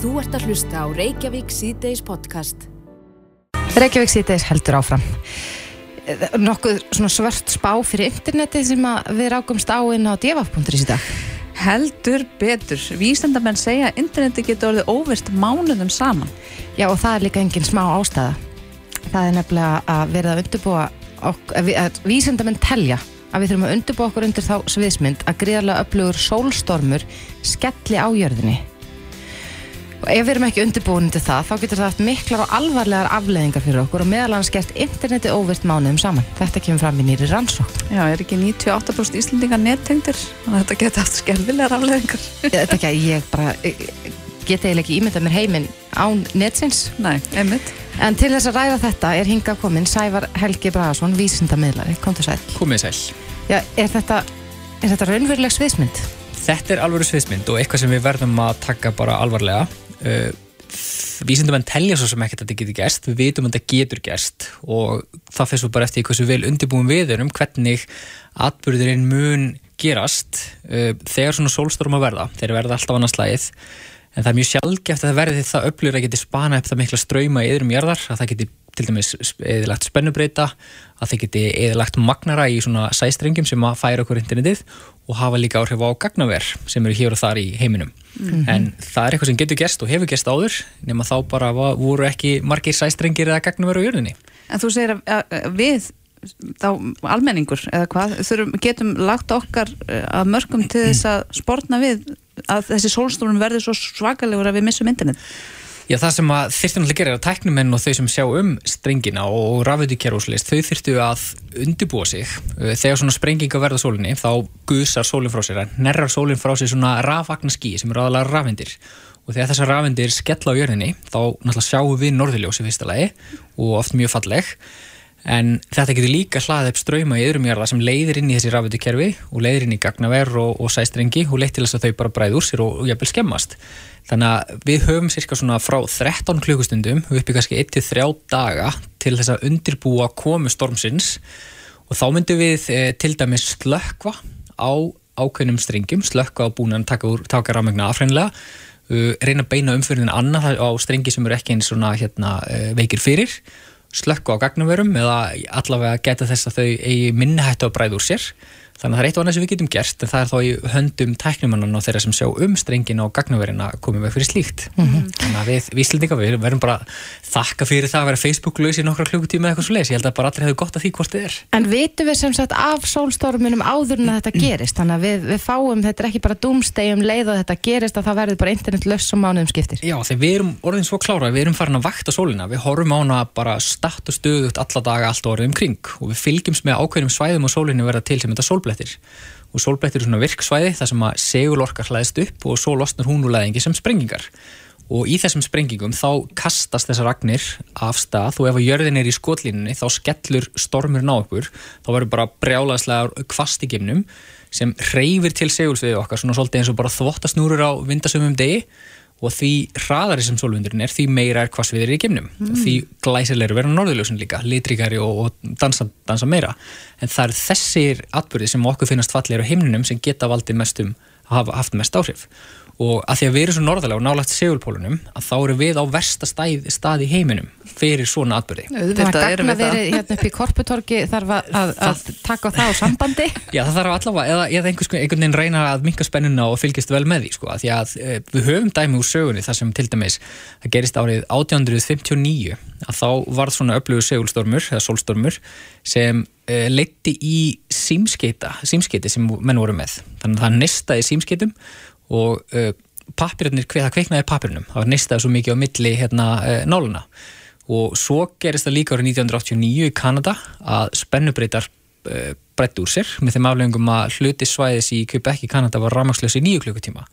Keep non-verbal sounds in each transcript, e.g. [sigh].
Þú ert að hlusta á Reykjavík síðdeis podcast. Reykjavík síðdeis heldur áfram. Nokkuð svona svört spá fyrir interneti sem við rákumst á inn á djefaf.is í dag. Heldur betur. Vísendamenn segja að interneti getur orðið óvist mánuðum saman. Já og það er líka engin smá ástæða. Það er nefnilega að verða að undirbúa, að, að vísendamenn telja að við þurfum að undirbúa okkur undir þá sviðsmynd að gríðarlega öflugur sólstormur skelli á jörðinni og ef við erum ekki undirbúin til það þá getur það haft miklar og alvarlegar afleðingar fyrir okkur og meðal hans gert interneti óvirt mánuðum saman. Þetta kemur fram í nýri rannsók. Já, er ekki 98% íslendingar að þetta getur haft skerðilegar afleðingar. Þetta ekki að ég bara geta eiginlega ekki ímyndað mér heiminn án netsins. Nei, einmitt. En til þess að ræða þetta er hinga komin Sævar Helgi Bragarsson, vísindamidlari. Kom til sæl. Komið sæl. Já, er þetta, er þetta raunveruleg sviðsmynd? Þetta er alveg sviðsmynd og eitthvað sem við verðum að taka bara alvarlega uh, vísindamenn telja svo sem ekkert að þetta getur gerst. Við vitum að þetta getur gerst og það fyrir svo bara eftir hversu vel undirbúum við erum hvernig atbyrðurinn mun gerast uh, þegar svona sólstorm að verða. Þeir verða alltaf annars slæðið en það er mjög sjálfgeft að það verði það upplýður að geti spana upp það mikla ströyma í yðrum jarðar að það geti til dæmis eðilagt spennubreita að það geti eðilagt magnara í svona sæstrengjum sem að færa okkur internetið og hafa líka áhrif á gagnaver sem eru hér og þar í heiminum. Mm -hmm. en það er eitthvað sem getur gerst og hefur gerst áður nema þá bara voru ekki margir sæstrengir eða gagnaver á jörðinni. En þú segir að við þá almenningur eða hvað þurfum, getum lagt okkar eh, að mörgum til þess að spórna við að þessi sólstólun verður svo svakalegur að við missum internet Já, það sem að þyrftu náttúrulega að gera er að tæknumenn og þau sem sjá um strengina og rafveitukjærúslist, þau þyrftu að undibúa sig. Þegar svona sprenginga verða sólinni, þá gusar sólinn frá sér, nerrar sólinn frá sér svona rafvagnaskí sem eru aðalega rafvendir og þegar þessar rafvendir skella á jörðinni, þá náttúrulega sjáum við norðiljósi fyrsta lagi og oft mjög falleg en þetta getur líka hlaðið upp ströyma í öðrum jarða sem leiðir inn í þessi rafveitukjærfi og leiðir inn í gagnaver og, og sæstrengi og leitt til þess að þau bara bræði úr sér og, og jæfnvel skemmast. Þannig að við höfum cirka svona frá 13 klukkustundum uppi kannski 1-3 daga til þess að undirbúa komu stormsins og þá myndum við e, til dæmis slökva á ákveðnum strengjum, slökva á búin að taka, taka rámegna afhreinlega, uh, reyna að beina umfyrðin annað á strengi sem eru ekki eins svona hérna, uh, veikir fyrir, slökva á gagnumverum eða allavega geta þess að þau eigi minnihættu að bræða úr sér Þannig að það er eitt og annað sem við getum gert en það er þá í höndum tæknumannan og þeirra sem sjá um strengin og gagnaverina komið með fyrir slíkt. Mm -hmm. Þannig að við, við slendinga, við verðum bara þakka fyrir það að vera Facebook-laus í nokkra klukkutíma eða eitthvað svo leiðis. Ég held að bara allir hefur gott að því hvort þið er. En vitum við sem sagt af sólstorminum áður en að þetta gerist? Þannig að við, við fáum, þetta er ekki bara dumstegjum leið og þetta gerist að það verður bara internet löss og mánuðum skiptir. Já, sólblettir. Og sólblettir er svona virksvæði þar sem að segulorka hlaðist upp og svo losnar hún úr leðingi sem sprengingar. Og í þessum sprengingum þá kastast þessar ragnir af stað og ef að jörðin er í skotlínunni þá skellur stormurinn á okkur. Þá verður bara brjálaðslega kvast í gimnum sem reyfir til segulsviði okkar svona svolítið eins og bara þvottasnúrur á vindasömmum degi og því hraðari sem sólvindurinn er því meira er hvassviðir í geimnum. Mm. og því glæsilegur verður norðurljósun líka litrikari og, og dansa, dansa meira. En það er þessir atbyrði sem okkur finnast fallir á heimninum sem geta valdið mestum hafa haft mest áhrif og að því að við erum svo norðalega og nálagt segulpólunum að þá eru við á versta stað, stað í heiminum fyrir svona atbyrði Það. er gagna verið hérna upp í korputorki þarf að, að, að taka það á sambandi. [laughs] Já það þarf allavega, eða, eða einhvers, einhvern veginn reyna að minka spennuna og fylgjast vel með því sko, að því að e, við höfum dæmi úr sögunni þar sem til dæmis það gerist árið 1859 að þá varð svona öflugur segulstormur eða solstormur sem e, leitti í símskeita símskeiti sem menn voru með. Þannig að það nestaði símskeitum og uh, pappirinn, það kveiknaði pappirinnum það var neistaði svo mikið á milli hérna, uh, náluna og svo gerist það líka árið 1989 í Kanada að spennubreitar uh, breytti úr sér með þeim aflegum að hluti svæðis í Quebec í Kanada var rámakslösi í nýju klukkutíma.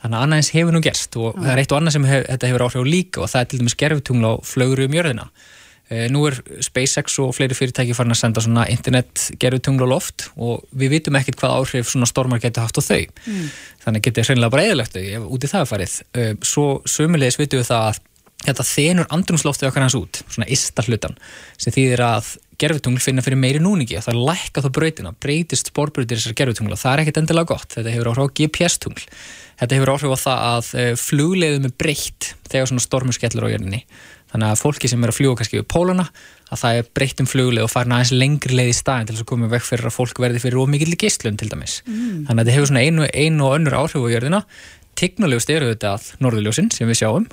Þannig að annað eins hefur nú gerst og það er eitt og annað sem hef, þetta hefur áhrif á líka og það er til dæmis gerfutungla á flögru um jörðina. Eh, nú er SpaceX og fleiri fyrirtæki farin að senda svona internet gerðutunglu loft og við vitum ekkert hvað áhrif svona stormar getur haft á þau. Mm. Þannig getur hreinlega bara eðalegt þau ef úti það er farið. Eh, svo sömulegis vitum við það að þetta þenur andrumsloftið okkar hans út, svona ista hlutan, sem þýðir að gerðutungl finna fyrir meiri núningi og það er lækka þá brautina, breytist spórbreytir þessar gerðutungla. Það er ekkert endilega gott, þetta hefur áhrif á GPS-tungl þetta hefur áhrif á það að uh, flugleiðum er breytt þegar svona stormur skellur á jörninni þannig að fólki sem er að fljúa kannski við póluna að það er breytt um flugleið og farin aðeins lengri leið í staðin til þess að koma vekk fyrir að fólk verði fyrir ómikill gistlun til dæmis. Mm. þannig að þetta hefur svona einu, einu og önnur áhrif á jörðina. Tignaljóst eru þetta að norðurljósin sem við sjáum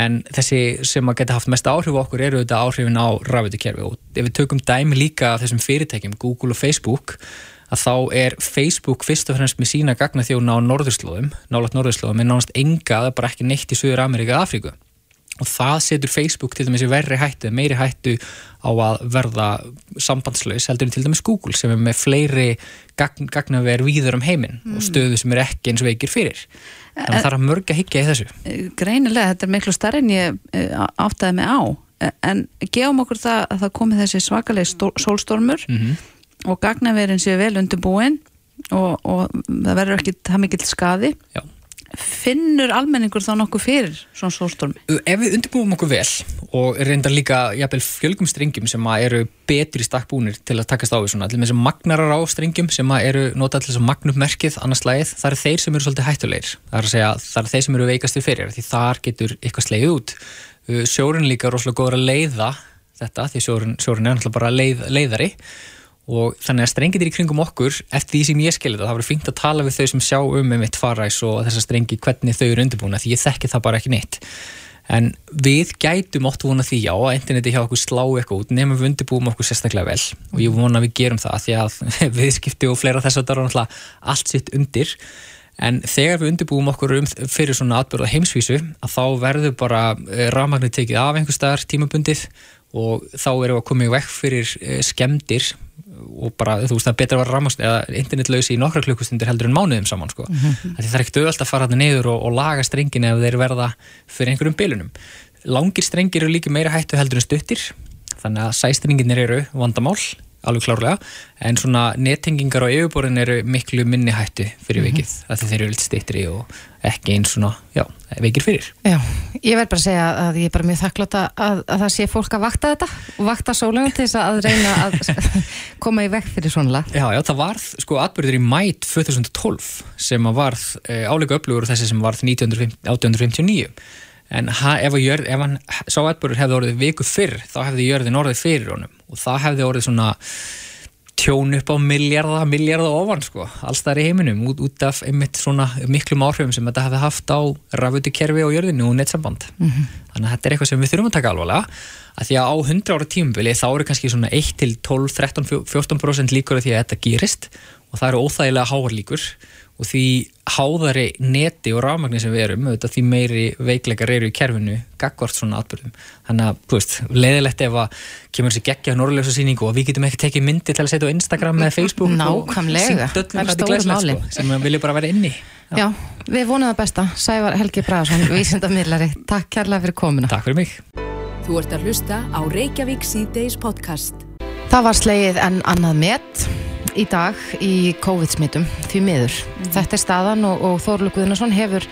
en þessi sem að geta haft mest áhrif á okkur eru þetta áhrifin á rafvitukerfi og ef við tökum dæmi líka af þessum fyrirtækjum Google og Facebook að þá er Facebook fyrst og fremst með sína gagna þjóna á norðurslóðum, nálat norðurslóðum en nánast enga, það er bara ekki neitt í Suður Amerika eða Afríku og það setur Facebook til dæmis í verri hættu, meiri hættu á að verða sambandslaus heldur en til dæmis Google sem er með fleiri gagn, gagnaver víður um heiminn mm. og stöðu sem er ekki eins veikir fyrir. Þannig að það er að mörg að higgja í þessu. Eh, Greinilega, þetta er miklu starri en ég eh, áttaði mig á. En gefum okkur það að það komi þessi svakalegi sólstormur mm -hmm. og gagnaverin séu vel undirbúin og, og það verður ekki það mikill skadi Já finnur almenningur þá nokkuð fyrir svona sólstormi? Ef við undirbúum okkur vel og reyndar líka jafnvel fjölgum strengjum sem eru betri stakkbúnir til að takast á því svona, allir með þessum magnarar á strengjum sem eru notað til þess að magnum merkið annars slæðið, það eru þeir sem eru svolítið hættulegir. Það er að segja, það eru þeir sem eru veikastir fyrir því þar getur eitthvað slegið út. Sjórin líka er rosalega góður að leiða þetta, því sjórin, sjórin er náttúrulega bara leið, leiðari og þannig að strengir í kringum okkur eftir því sem ég skilði það, það verður fínt að tala við þau sem sjá um með mitt faræs og þessar strengi hvernig þau eru undirbúna því ég þekki það bara ekki neitt. En við gætum ótt vona því já að interneti hjá okkur slá eitthvað út nefnum við undirbúum okkur sérstaklega vel. Og ég vona að við gerum það því að [laughs] viðskipti og fleira þess að það er náttúrulega allt sitt undir. En þegar við undirbúum okkur um fyrir svona atbyrða heimsvísu að þá verður bara eh, rafmagnir tekið af einhver staðar tímabundið og þá erum við að koma í vekk fyrir eh, skemdir og bara, þú veist, það er betra að vera ramast eða internetlausi í nokkra klukkustundir heldur en mánuðum saman, sko. Mm -hmm. Það er ekkert auðvelt að fara þarna neyður og, og laga strengin ef þeir verða fyrir einhverjum bilunum. Langir strengir eru líka meira hættu heldur en stuttir þannig að sæstrenginir eru vandamál alveg klárlega, en svona nettengingar á yfirborðin eru miklu minni hættu fyrir vikið, mm -hmm. þeir eru litt stittri og ekki eins svona, já, veikir fyrir. Já, ég verð bara að segja að ég er bara mjög þakklátt að, að, að það sé fólk að vakta þetta og vakta sólunum til þess að reyna að [laughs] koma í vekk fyrir svona lag. Já, já, það varð sko atbyrður í mæt 2012 sem að varð e, álega upplugur þessi sem varð 1859 en ha, ef, jörð, ef hann sá atbyrður hefði orðið viku fyrr þá hefði jörðin orðið fyrir honum og það hefði orðið svona tjón upp á miljarda, miljarda ofan sko, alls þar í heiminum út, út af einmitt svona miklum áhrifum sem þetta hefði haft á rafutukerfi og jörðinu og nettsamband. Mm -hmm. Þannig að þetta er eitthvað sem við þurfum að taka alvarlega að því að á 100 ára tímubili þá eru kannski svona 1 til 12, 13, 14% líkur af því að þetta gerist og það eru óþægilega háar líkur og því háðari neti og rafmagnir sem við erum, auðvitað, því meiri veikleikar eru í kerfinu, gaggvart svona atbyrðum. Þannig að, þú veist, leiðilegt ef að kemur þessi geggja norðlösa síningu og við getum ekki tekið myndi til að setja á Instagram eða Facebook Nákvæmlega, það er stóru máli sko, sem við viljum bara vera inni. Já, Já við vonum það besta. Sævar Helgi Braðarsson, [laughs] vísendamillari. Takk kærlega fyrir komuna. Takk fyrir mig. Þú ert að hlusta á Reykjavík C-Days podcast. Það var sleið en annað met í dag í COVID-smittum því miður. Mm. Þetta er staðan og, og Þorlu Guðnarsson hefur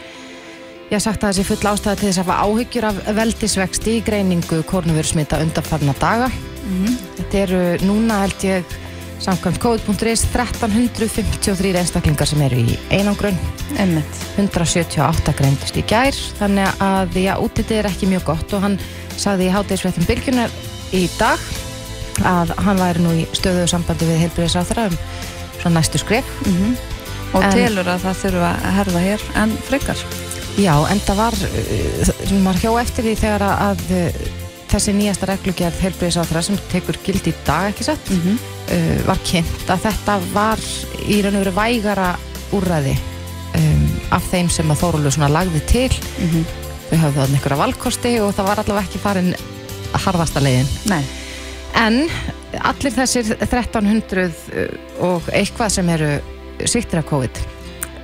ég sagt að þessi full ástæða til þess að hafa áhyggjur af veldisvexti í greiningu kornuvörsmita undanfarna daga. Mm. Þetta eru núna held ég samkvæmt COVID.is 1353 einstaklingar sem eru í einangrun. Emmett. 178 greindist í gær þannig að já, útlitið er ekki mjög gott og hann sagði í háttegisfrættum bylgjunar í dag að hann væri nú í stöðuðu sambandi við heilbyrðisáþara um svona næstu skref mm -hmm. og en, telur að það þurfa að herða hér en frekar Já, en það var sem uh, var hjá eftir því þegar að, að uh, þessi nýjasta reglugjörð heilbyrðisáþara sem tekur gild í dag ekki sett mm -hmm. uh, var kynnt að þetta var í raun og veru vægara úrræði um, af þeim sem að Þóruldur svona lagði til mm -hmm. þau hafði það einhverja valkosti og það var allavega ekki farin harðasta leiðin Nei En allir þessir 1300 uh, og eitthvað sem eru sýttir af COVID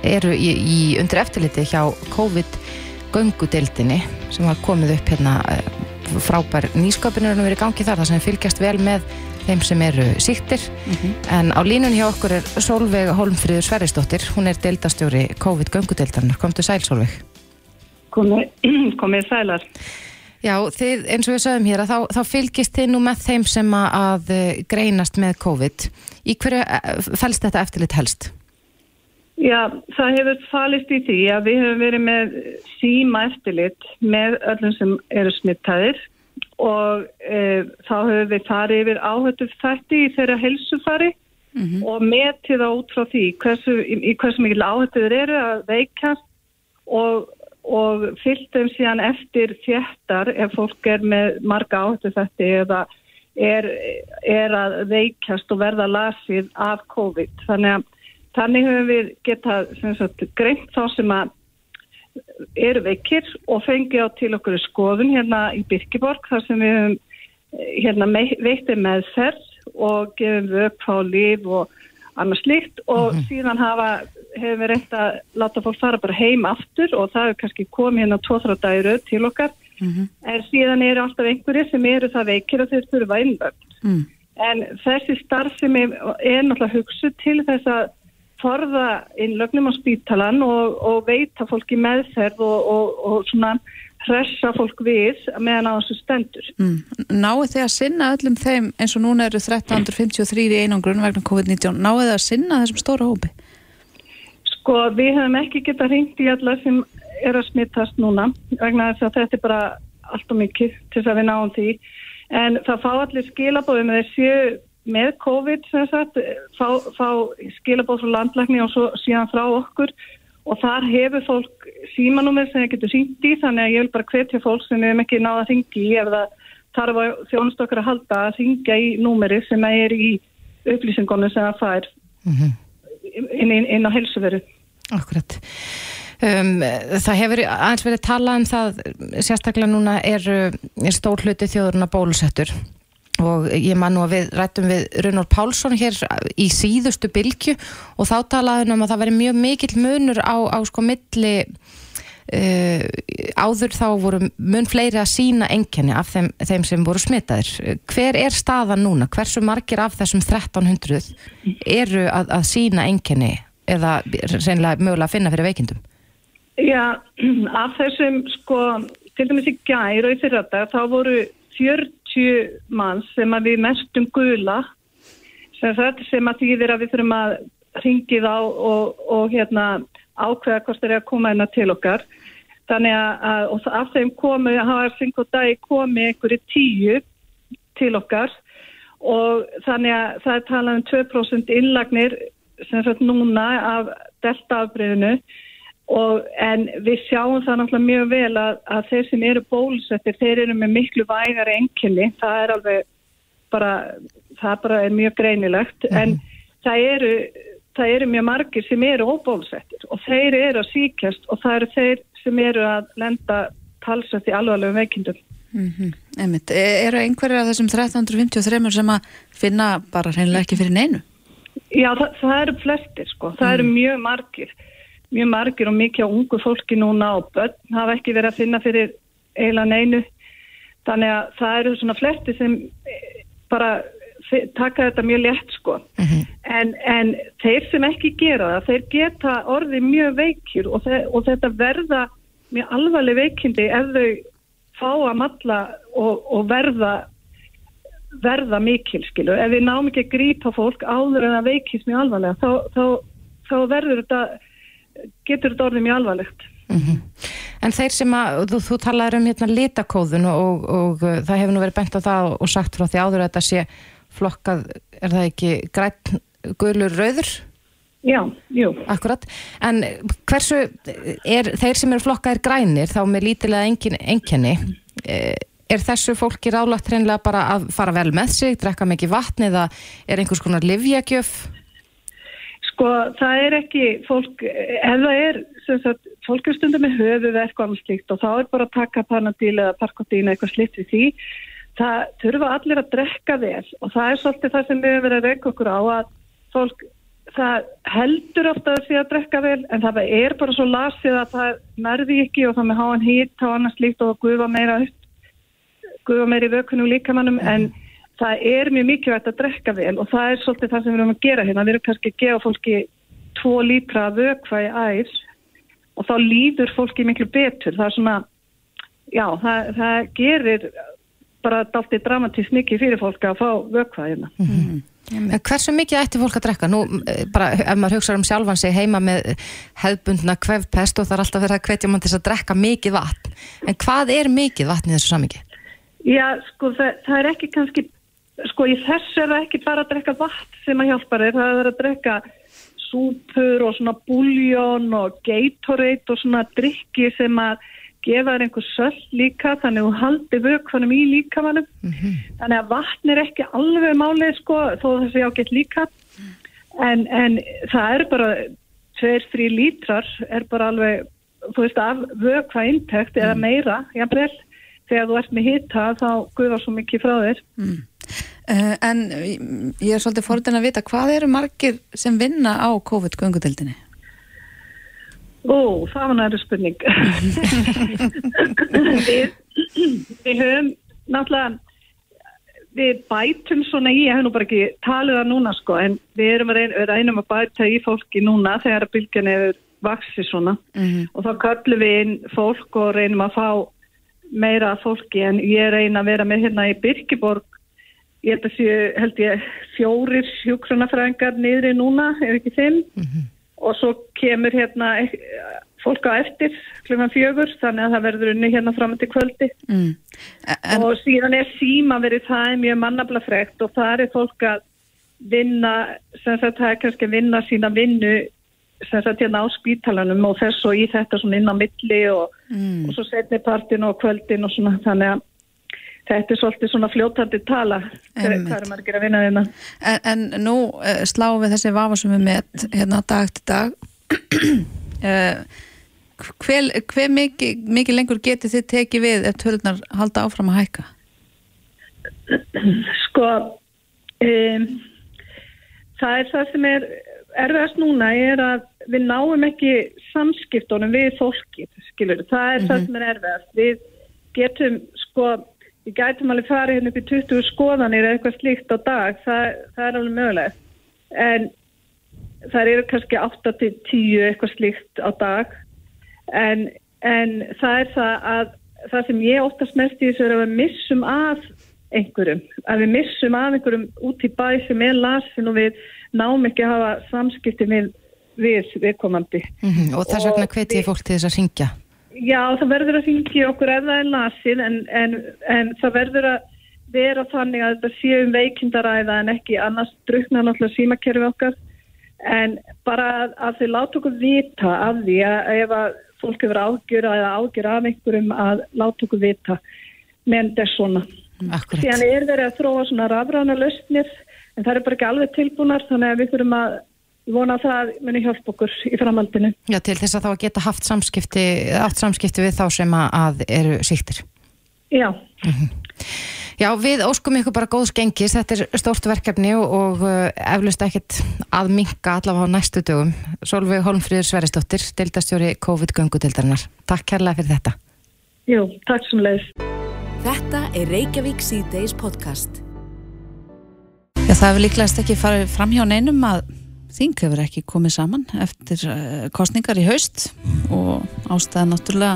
eru í, í undir eftirliti hjá COVID göngudeildinni sem var komið upp hérna uh, frábær nýsköpunir og verið gangið þar það sem fylgjast vel með þeim sem eru sýttir mm -hmm. en á línun hjá okkur er Solveig Holmfríður Sverrisdóttir. Hún er deildastjóri COVID göngudeildarnar komdu sæl Solveig Komið, [clears throat] komið sælar Já, þið, eins og við sögum hér að þá, þá fylgist þið nú með þeim sem að greinast með COVID. Í hverju eh, fælst þetta eftirlit helst? Já, það hefur falist í því að við hefum verið með síma eftirlit með öllum sem eru smittaðir og e, þá hefur við farið yfir áhættu þætti í þeirra helsufari og metið á út frá því hversu, í, í hversu mikil áhættu þeir eru að veikast og, og þeim síðan eftir þjættar ef fólk er með marga áhættu þætti eða er, er að veikast og verða lasið af COVID. Þannig að Þannig höfum við getað sagt, greint þá sem að eru veikir og fengi á til okkur skoðun hérna í Birkiborg þar sem við höfum hérna, veitir meðferð og gefum við upp á líf og annars líkt og mm -hmm. síðan hafa, hefur við reynt að láta fólk fara bara heim aftur og það er kannski komið hérna tvo-þrá dæru til okkar mm -hmm. en síðan eru alltaf einhverju sem eru það veikir og þeir þurfa innvöld mm. en þessi starf sem er, er náttúrulega hugsu til þess að forða innlögnum á spítalan og, og veita fólki meðferð og, og, og svona hressa fólk við meðan á þessu stendur. Mm. Náðu þið að sinna öllum þeim eins og núna eru 1353 í einangrun vegna COVID-19, náðu þið að sinna þessum stóra hópi? Sko við hefum ekki getað hringt í alla sem er að smittast núna vegna þess að þetta er bara allt og mikið til þess að við náum því en það fá allir skilabóðum eða séu með COVID sagt, fá, fá skilabóð frá landlækni og svo síðan frá okkur og þar hefur fólk símanúmer sem það getur sínt í þannig að ég vil bara hvetja fólk sem við hefum ekki náða að ringi ef það tarfa þjónust okkar að halda að ringja í númeri sem er í upplýsingunum sem það fær -hmm. inn, inn, inn á helsuveru. Akkurat. Um, það hefur aðeins verið talað um það sérstaklega núna er, er stór hluti þjóðurna bólusettur og ég man nú að við rættum við Runor Pálsson hér í síðustu bylgu og þá talaði hann um að það veri mjög mikill munur á, á sko milli uh, áður þá voru mun fleiri að sína enginni af þeim, þeim sem voru smitaðir. Hver er staðan núna? Hversu margir af þessum 1300 eru að, að sína enginni eða reynilega mögulega að finna fyrir veikindum? Já, af þessum sko, til dæmis í gæri og í fyrrata þá voru 40 70 manns sem að við mestum gula sem, sem að þýðir að við þurfum að ringið á og, og hérna, ákveða hvort það er að koma hérna til okkar þannig að af þeim komu, hafa syngt og dagi komi einhverju tíu til okkar og þannig að það er talað um 2% innlagnir sem sagt núna af deltaafbreyðinu Og, en við sjáum það náttúrulega mjög vel að, að þeir sem eru bólusettir, þeir eru með miklu vægar enginni, það er alveg bara, það bara er mjög greinilegt, mm. en það eru, það eru mjög margir sem eru óbólusettir og þeir eru að síkjast og það eru þeir sem eru að lenda talsett í alvarlegum veikindum. Mm -hmm. Einmitt, e, eru einhverjar af þessum 1353 sem að finna bara hreinlega ekki fyrir neinu? Já, það, það eru flestir sko, það mm. eru mjög margir mjög margir og mikið á ungu fólki núna og börn hafa ekki verið að finna fyrir eilan einu þannig að það eru svona flesti sem eh, bara taka þetta mjög létt sko mhm. -huh. en, en þeir sem ekki gera það þeir geta orði mjög veikir og, og þetta verða mjög alvarleg veikindi ef þau fá að matla og, og verða verða mikil skilu ef við náum ekki að grípa fólk áður en að veikist mjög alvarlega þá, þá, þá verður þetta getur þetta orðið mjög alvarlegt. Mm -hmm. En þeir sem að, þú, þú talaður um hérna litakóðun og, og, uh, það hefur nú verið bent á það og sagt frá því áður að þetta sé flokkað, er það ekki græn, guðlur, rauður? Já, jú. Akkurat, en hversu, er þeir sem eru flokkaðir grænir þá með lítilega enginni, eh, er þessu fólki ráðlagt hreinlega bara að fara vel með sig, drekka mikið vatni eða er einhvers konar livjagjöf? Sko það er ekki fólk, ef það er sagt, fólk er stundum með höfuverk og annars slikt og þá er bara að taka panadíl eða parkotín eitthvað slitt við því það þurfa allir að drekka vel og það er svolítið það sem við verið að reyka okkur á að fólk það heldur ofta að því að drekka vel en það er bara svo lasið að það nærði ekki og það með háan hýtt og annars slikt og gufa meira gufa meira í vökunum líkamannum en það er mjög mikilvægt að drekka vel og það er svolítið það sem við erum að gera hérna. Við erum kannski að gefa fólki tvo lítra vökva í æs og þá líður fólki miklu betur. Það er svona, já, það, það gerir bara í dramatísk mikið fyrir fólk að fá vökva hérna. Mm -hmm. En hversu mikið ætti fólk að drekka? Nú, eh, bara ef maður hugsa um sjálfan sig heima með hefðbundna kvefpest og það er alltaf verið að hvetja mann til að drekka mikið vatn. En hvað er mikið vatn í þessu samingi? Já, sko, það, það er ekki kannski, sko, í þessu er það ekki bara að drekka vatn sem að hjálpa þér, það er að drekka súpur og svona búljón og Gatorade og svona drikki sem að gefa þér einhver söll líka, þannig að þú haldi vökvanum í líkamannum. Þannig að vatn er ekki alveg málið, sko, þó þessi ágætt líka. En, en það er bara 2-3 lítrar er bara alveg, þú veist, af vökva intekt eða meira, jafnvel, þegar þú ert með hita þá guðar svo mikið frá þér. Uh, en ég er svolítið fórðin að vita, hvað eru margir sem vinna á COVID-göngudeldinni? Ó, það var næri spurning. [laughs] við, við höfum náttúrulega, við bætum svona í, ég hef nú bara ekki talið það núna sko, en við erum að reynum að bæta í fólki núna þegar að bylgjan hefur vaksið svona og þá kallum við inn fólk og reynum að fá meira fólki en ég reyna að vera með hérna í Birkiborg. Ég held að séu, held ég, fjórir sjúkronafræðingar niðri núna, ef ekki fimm. Og svo kemur hérna eh, fólk á eftir klukkan fjögur þannig að það verður unni hérna fram til kvöldi. Mm. En, og síðan er síma verið það er mjög mannaflafrekt og það er fólk að vinna sem sagt það er kannski að vinna sína vinnu sem sagt hérna á spítalanum og þess og í þetta svona inn á milli og, mm. og svo setni partin og kvöldin og svona þannig að þetta er svolítið svona fljótandi tala hver, hvað er margir að vinna hérna en, en nú uh, sláum við þessi vafasumi með hérna dag til dag uh, hver, hver mikið, mikið lengur getið þið tekið við ef tölunar halda áfram að hækka? [clears throat] Sko, um, það er það sem er erfiðast núna er að við náum ekki samskiptunum við fólkið, skilur. Það er það sem er erfiðast. Við getum, sko, við gætum alveg farið hérna upp í 20 skoðanir eða eitthvað slíkt á dag, það, það er alveg mögulegt. En það eru kannski 8 til 10 eitthvað slíkt á dag en, en það er það að það sem ég óttast mest í þessu er að við missum af einhverjum, að við missum af einhverjum út í bæ sem er lasin og við náum ekki að hafa samskipti við, við viðkomandi. Mhm, Og þess vegna hveti ég fólk til þess að ringja. Já, það verður að hringja okkur ef það er lasin en, en, en það verður að vera þannig að þetta séu um veikindaræða en ekki annars drukna náttúrulega símakerfi okkar en bara að, að þau láta okkur vita af því að ef að fólk hefur ágjur eða ágjur af einhverjum að láta okkur vita menn þetta er svona. Akkurat. Síðan er verið að þróa svona rafræna lausnir en það er bara ekki alveg tilbúnar þannig að við þurfum að vona að það muni hjálpa okkur í framhaldinu. Já, til þess að þá geta haft samskipti, haft samskipti við þá sem að, eru síktir. Já, Já, við óskum ykkur bara góðs gengis, þetta er stórt verkefni og, og uh, eflust ekkert að minka allavega á næstu dögum. Solveig Holmfríður Sveristóttir, deildastjóri COVID-göngudeildarinnar. Takk kærlega fyrir þetta. jú, takk sem leiðis. Þetta er Reykjavík C-Days podcast. Já, það hefur líklegast ekki farið fram hjá neinum að þing hefur ekki komið saman eftir uh, kostningar í haust og ástæða náttúrulega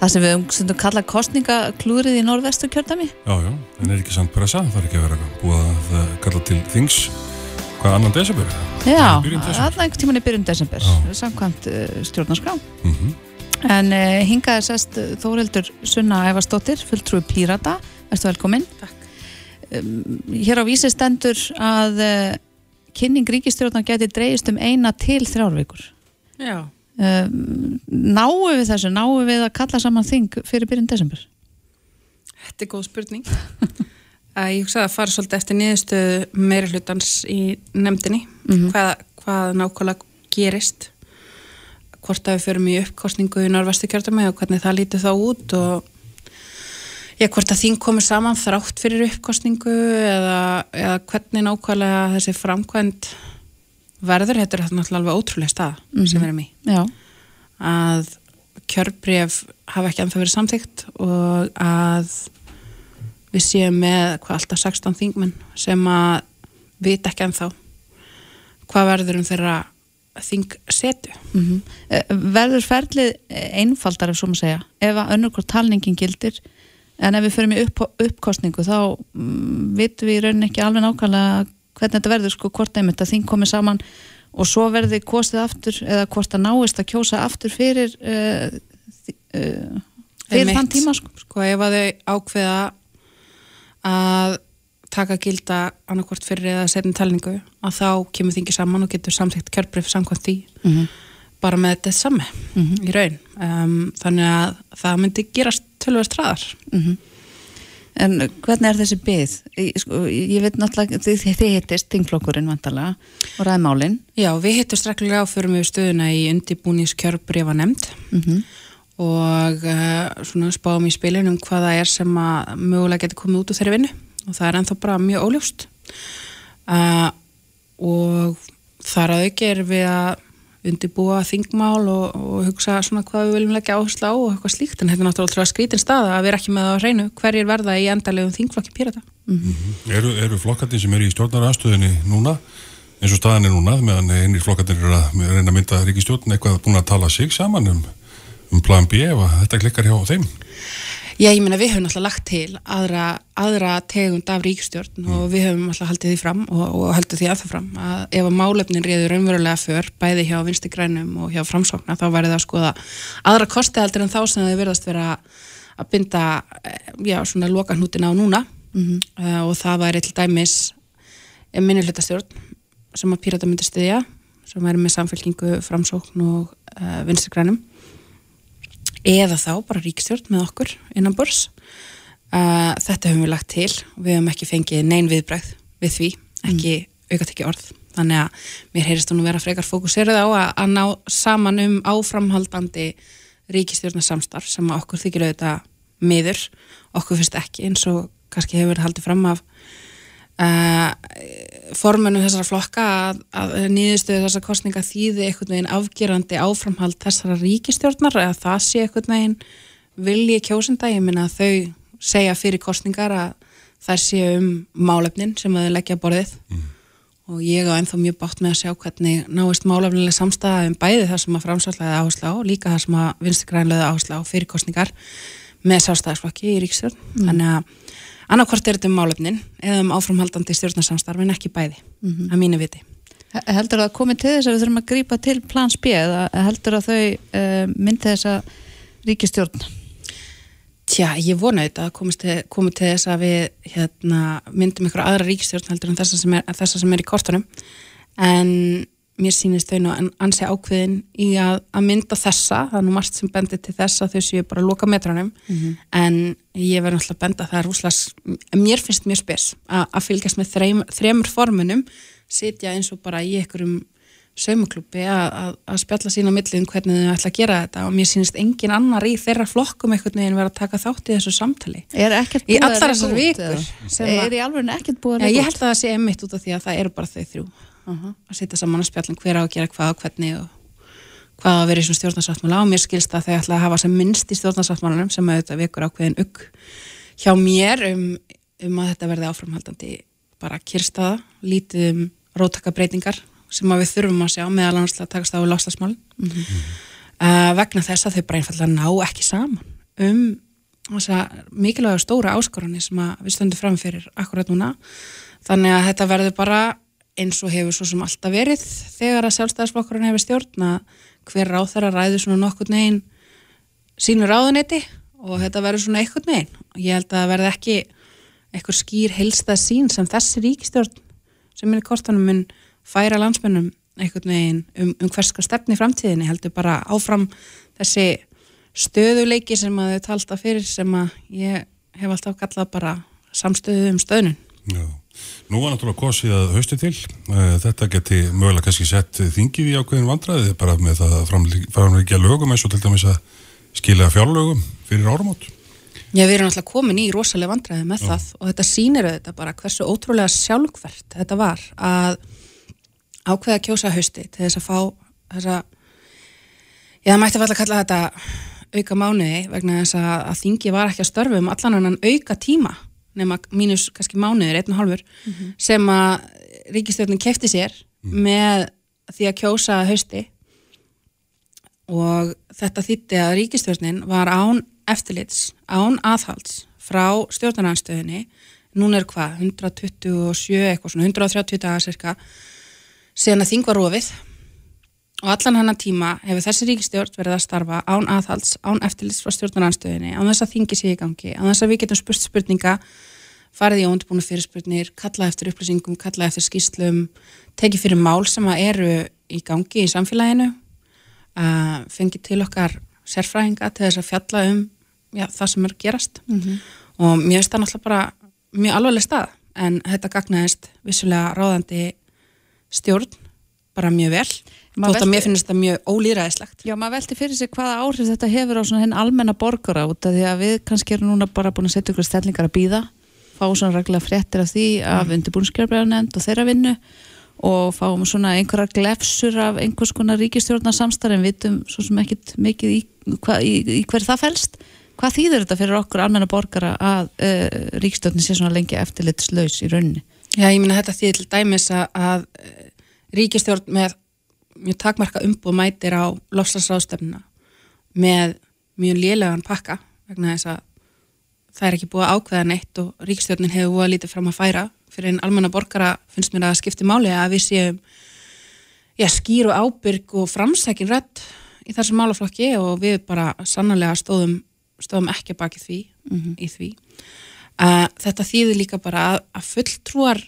það sem við umstundum kalla kostningaklúrið í norðvestu kjördami. Já, já, en er ekki samt pressa, það er ekki að vera búið að eh, kalla til þings hvað annan desember? Já, alltaf einhvern tímann í byrjun desember, Já. samkvæmt uh, stjórnarskrá. Mm En uh, hingað er sest uh, Þóreldur Sunna Ævarsdóttir, fulltrúi Pírata, ertu velkomin. Takk. Um, hér á vísi stendur að uh, kynning ríkistjórnar geti dreigist um eina til þrjárvíkur. Já, Um, náu við þessu, náu við að kalla saman þing fyrir byrjun desember? þetta er góð spurning. [laughs] ég hugsa að fara svolítið eftir niðurstöðu meiri hlutans í nefndinni, hvað, hvað nákvæmlega gerist, hvort að við förum í uppkostningu í norðvestu kjördami og hvernig það lítur þá út og já, hvort að þing komur saman þrátt fyrir uppkostningu eða, eða hvernig nákvæmlega þessi framkvæmt verður, þetta er náttúrulega alveg ótrúlega stað sem við erum í. Já, að kjörbref hafa ekki ennþá verið samþygt og að við séum með hvað alltaf 16 þingmenn sem að vita ekki ennþá hvað verður um þeirra þing setu. mm verður ferlið einfaldar ef svo maður segja, ef að önnur hvort talningin gildir en ef við förum í upp, uppkostningu þá mm, vitum við í rauninni ekki alveg nákvæmlega hvernig þetta verður sko hvort einmitt að þing komið saman og svo verði kostið aftur eða hvort að náist að kjósa aftur fyrir uh, uh, fyrir þann tíma sko. sko ef að þau ákveða að taka gilda annarkvort fyrir eða setjum talningu að þá kemur þingi saman og getur samþýtt kjörbreyf samkvæmt því. Mhm. bara með þetta sami í raun. Um, þannig að það myndi gerast tölvöld traðar Mhm. En hvernig er þessi byð? Ég, sko, ég veit náttúrulega, þið, þið hittist þingflokkurinn vantarlega og ræði málinn. Já, við hittum strekkilega á fyrir við stöðuna í undibúnings kjörbrefa nefnd Mm og uh, svona spáum í spilin um hvað það er sem að mögulega getur komið út úr þeirri vinnu og það er ennþá bara mjög óljóst uh, og þar að auki er við að undibúa þingmál og, og hugsa svona hvað við viljum leggja áherslu á og eitthvað slíkt. En þetta er náttúrulega skrítin staða að við erum ekki með það á hreinu. Hverjir verða í endalegum þingflokki pírata? Eru, eru flokkatinn sem eru í stjórnaraðstöðinni núna, eins og staðan er núna, meðan einir flokkatinn eru að reyna að mynda ríkistjórn eitthvað búin að tala sig saman um, um plan B ef þetta klikkar hjá þeim? Já, ég meina við höfum alltaf lagt til aðra, aðra tegund af ríkstjórn og við höfum alltaf haldið því fram og, og haldið því aðþað fram að ef að málefnin reyður raunverulega för bæði hjá vinsti grænum og hjá framsókna þá væri það að skoða aðra kosti heldur en þá sem þau verðast vera að binda eh, já, svona loka hnútina á núna. Uh, og það væri til dæmis minnihlutastjórn sem að pírata myndi styðja sem væri með samfélkingu framsókn og uh, vinsti grænum eða þá bara ríkstjórn með okkur innan bors uh, þetta höfum við lagt til. Og við höfum ekki fengið nein viðbræð við því, ekki mm. aukat ekki orð. Þannig að mér heyrist hún að vera frekar fókuserið á að, að ná saman um áframhaldandi ríkistjórnarsamstarf sem okkur þykir auðvitað miður, okkur finnst ekki eins og kannski hefur verið haldið fram af uh, formunum þessara flokka að, að nýðustuðu þessar kostninga þýði einhvern veginn afgerandi áframhald þessara ríkistjórnar eða það sé einhvern veginn vilji kjósenda, ég minna að þau segja fyrir kostningar að þær séu um málefnin sem að þau leggja á borðið. Og ég á ennþá mjög bátt með að sjá hvernig náist málefnilega samstæða um bæði það sem að framsvallaði áherslu á, líka það sem að vinstri grænlega áherslu á fyrir kostningar með sástæðisflokki í ríkstjórn þannig að annarkvort er þetta um málefnin eða um áframhaldandi stjórnarsamstarf en ekki bæði, að mínu viti. Heldur það að komið til þess að við þurfum að grípa til plans B eða heldur að þau uh, myndi þessa ríkistjórn? Tja, ég vona þetta að komist til, þess að við hérna, myndum ykkur aðra ríkistjórn heldur en þessa sem er, þessa sem er í kortunum. En mér sýnist þau nú an- ansi ákveðin í að, að mynda þessa, það er nú margt sem bendir til þess að þau séu bara að loka metranum en ég verður náttúrulega að benda að það er úslas, mér finnst mjög spes að, að fylgjast með þreim, þremur formunum sitja eins og bara í einhverjum saumaklúpi að, spjalla sína á milli um hvernig þau ætla að gera þetta. Og mér sýnist engin annar í þeirra flokkum einhvern veginn vera að taka þátt í þessu samtali. Er ekkert Í búið að þessar út, Er ég held að það sé emmitt út af því að það eru bara þau þrjú að setja saman að spjallin hver á að gera hvað og hvernig og hvað að vera í svona stjórnarsáttmála. Og mér skilst að þau ætla að hafa sem minnst í stjórnarsáttmálanum sem auðvitað vekur ákveðin ugg hjá mér um, um að þetta verði áframhaldandi bara kyrstaða, lítið um róttaka breytingar sem að við þurfum að sjá meðal annars að takast á við lostasmálin uh, vegna þess að þau bara einfallega ná ekki saman um þessa mikilvæga stóra áskorunni sem að við stöndum fram fyrir akkurat núna. Þannig að þetta verður bara eins og hefur svo sem alltaf verið þegar að sjálfstæðisflokkurinn hefur stjórn að hver ráð þeirra ræður svona nokkurn negin sínu ráðuneyti og þetta verður svona einhvern veginn og ég held að það verði ekki einhver skýr helstað sín sem þessi ríkistjórn sem í kortanum mun færa landsmennum einhvern veginn um, um hverska stefni framtíðinni heldur bara áfram þessi stöðuleiki sem að þau talta fyrir sem að ég hef alltaf kallað bara samstöðu um stöðnun Já. Nú var náttúrulega kosið að hausti til. Eh, Þetta geti mögulega kannski sett þingið í ákveðin vandræði bara með það framleggja lögum eins og til dæmis að skila fjárlögum fyrir áramót. Já, við erum alltaf komin í rosalega vandræði með það og þetta sýnir auðvitað bara hversu ótrúlega sjálfkvært þetta var að ákveða kjósa hausti til þess að fá þessa Já, það mætti að kalla þetta auka mánuði vegna þess að, að þingi var ekki að störfu um allan annan auka tíma nema mínus kannski mánuður, einn og hálfur sem að ríkistjórnin kefti sér með því að kjósa hausti. Og þetta þýtti að ríkistjórnin var án eftirlits, án aðhalds frá stjórnarnanstöðinni núna er hvað, 127 eitthvað svona, 130 dagar cirka síðan að þing var rofið og allan hennar tíma hefur þessi ríkistjórn verið að starfa án aðhalds, án eftirlits frá stjórnaranstöðinni, án þess að þingi sé í gangi án þess að við getum spurt spurninga farið í óundbúinu fyrirspurnir kalla eftir upplýsingum, kalla eftir skýslum tekið fyrir mál sem að eru í gangi í samfélaginu uh, fengið til okkar sérfræðinga til þess að fjalla um já, það sem er gerast mm -hmm. og mér finnst það náttúrulega bara mjög alvarleg stað en þetta gagnaðist vissulega ráðandi stjórn bara mjög vel þótt að mér finnst þetta mjög ólýræðislegt Já, maður velti fyrir sig hvaða áhrif þetta hefur á svona henn almenna borgara út af því að við kannski erum núna bara búin að setja ykkur stellingar að býða fá svona regla fréttir af því af mm. undirbúinskjörbreyðanend og þeirra vinnu og fáum svona einhverja glefsur af einhvers konar ríkistjórnarsamstarf en vitum svo sem ekkit mikið í, hva, í, í hver það fælst hvað þýður þetta fyrir okkur almenna borgara að uh, ríkistjórnin sé svona lengi eftirlitslaus í rauninni? Já, ég minna þetta þýðir til dæmis að, að ríkistjórn með mjög takmarka umbúð mætir á lofslagsráðstefnuna með mjög lélegan pakka vegna þess að það er ekki búið að ákveða neitt og ríkistjórnin hefur búið að lítið fram að færa fyrir einn almenna borgara finnst mér að skipti máli að við séum já, skýr og ábyrg og framsækin rött í þessum málaflokki og við bara sannlega stóðum, stóðum ekki baki því mm -hmm. í því uh, þetta þýðir líka bara að, að fulltrúar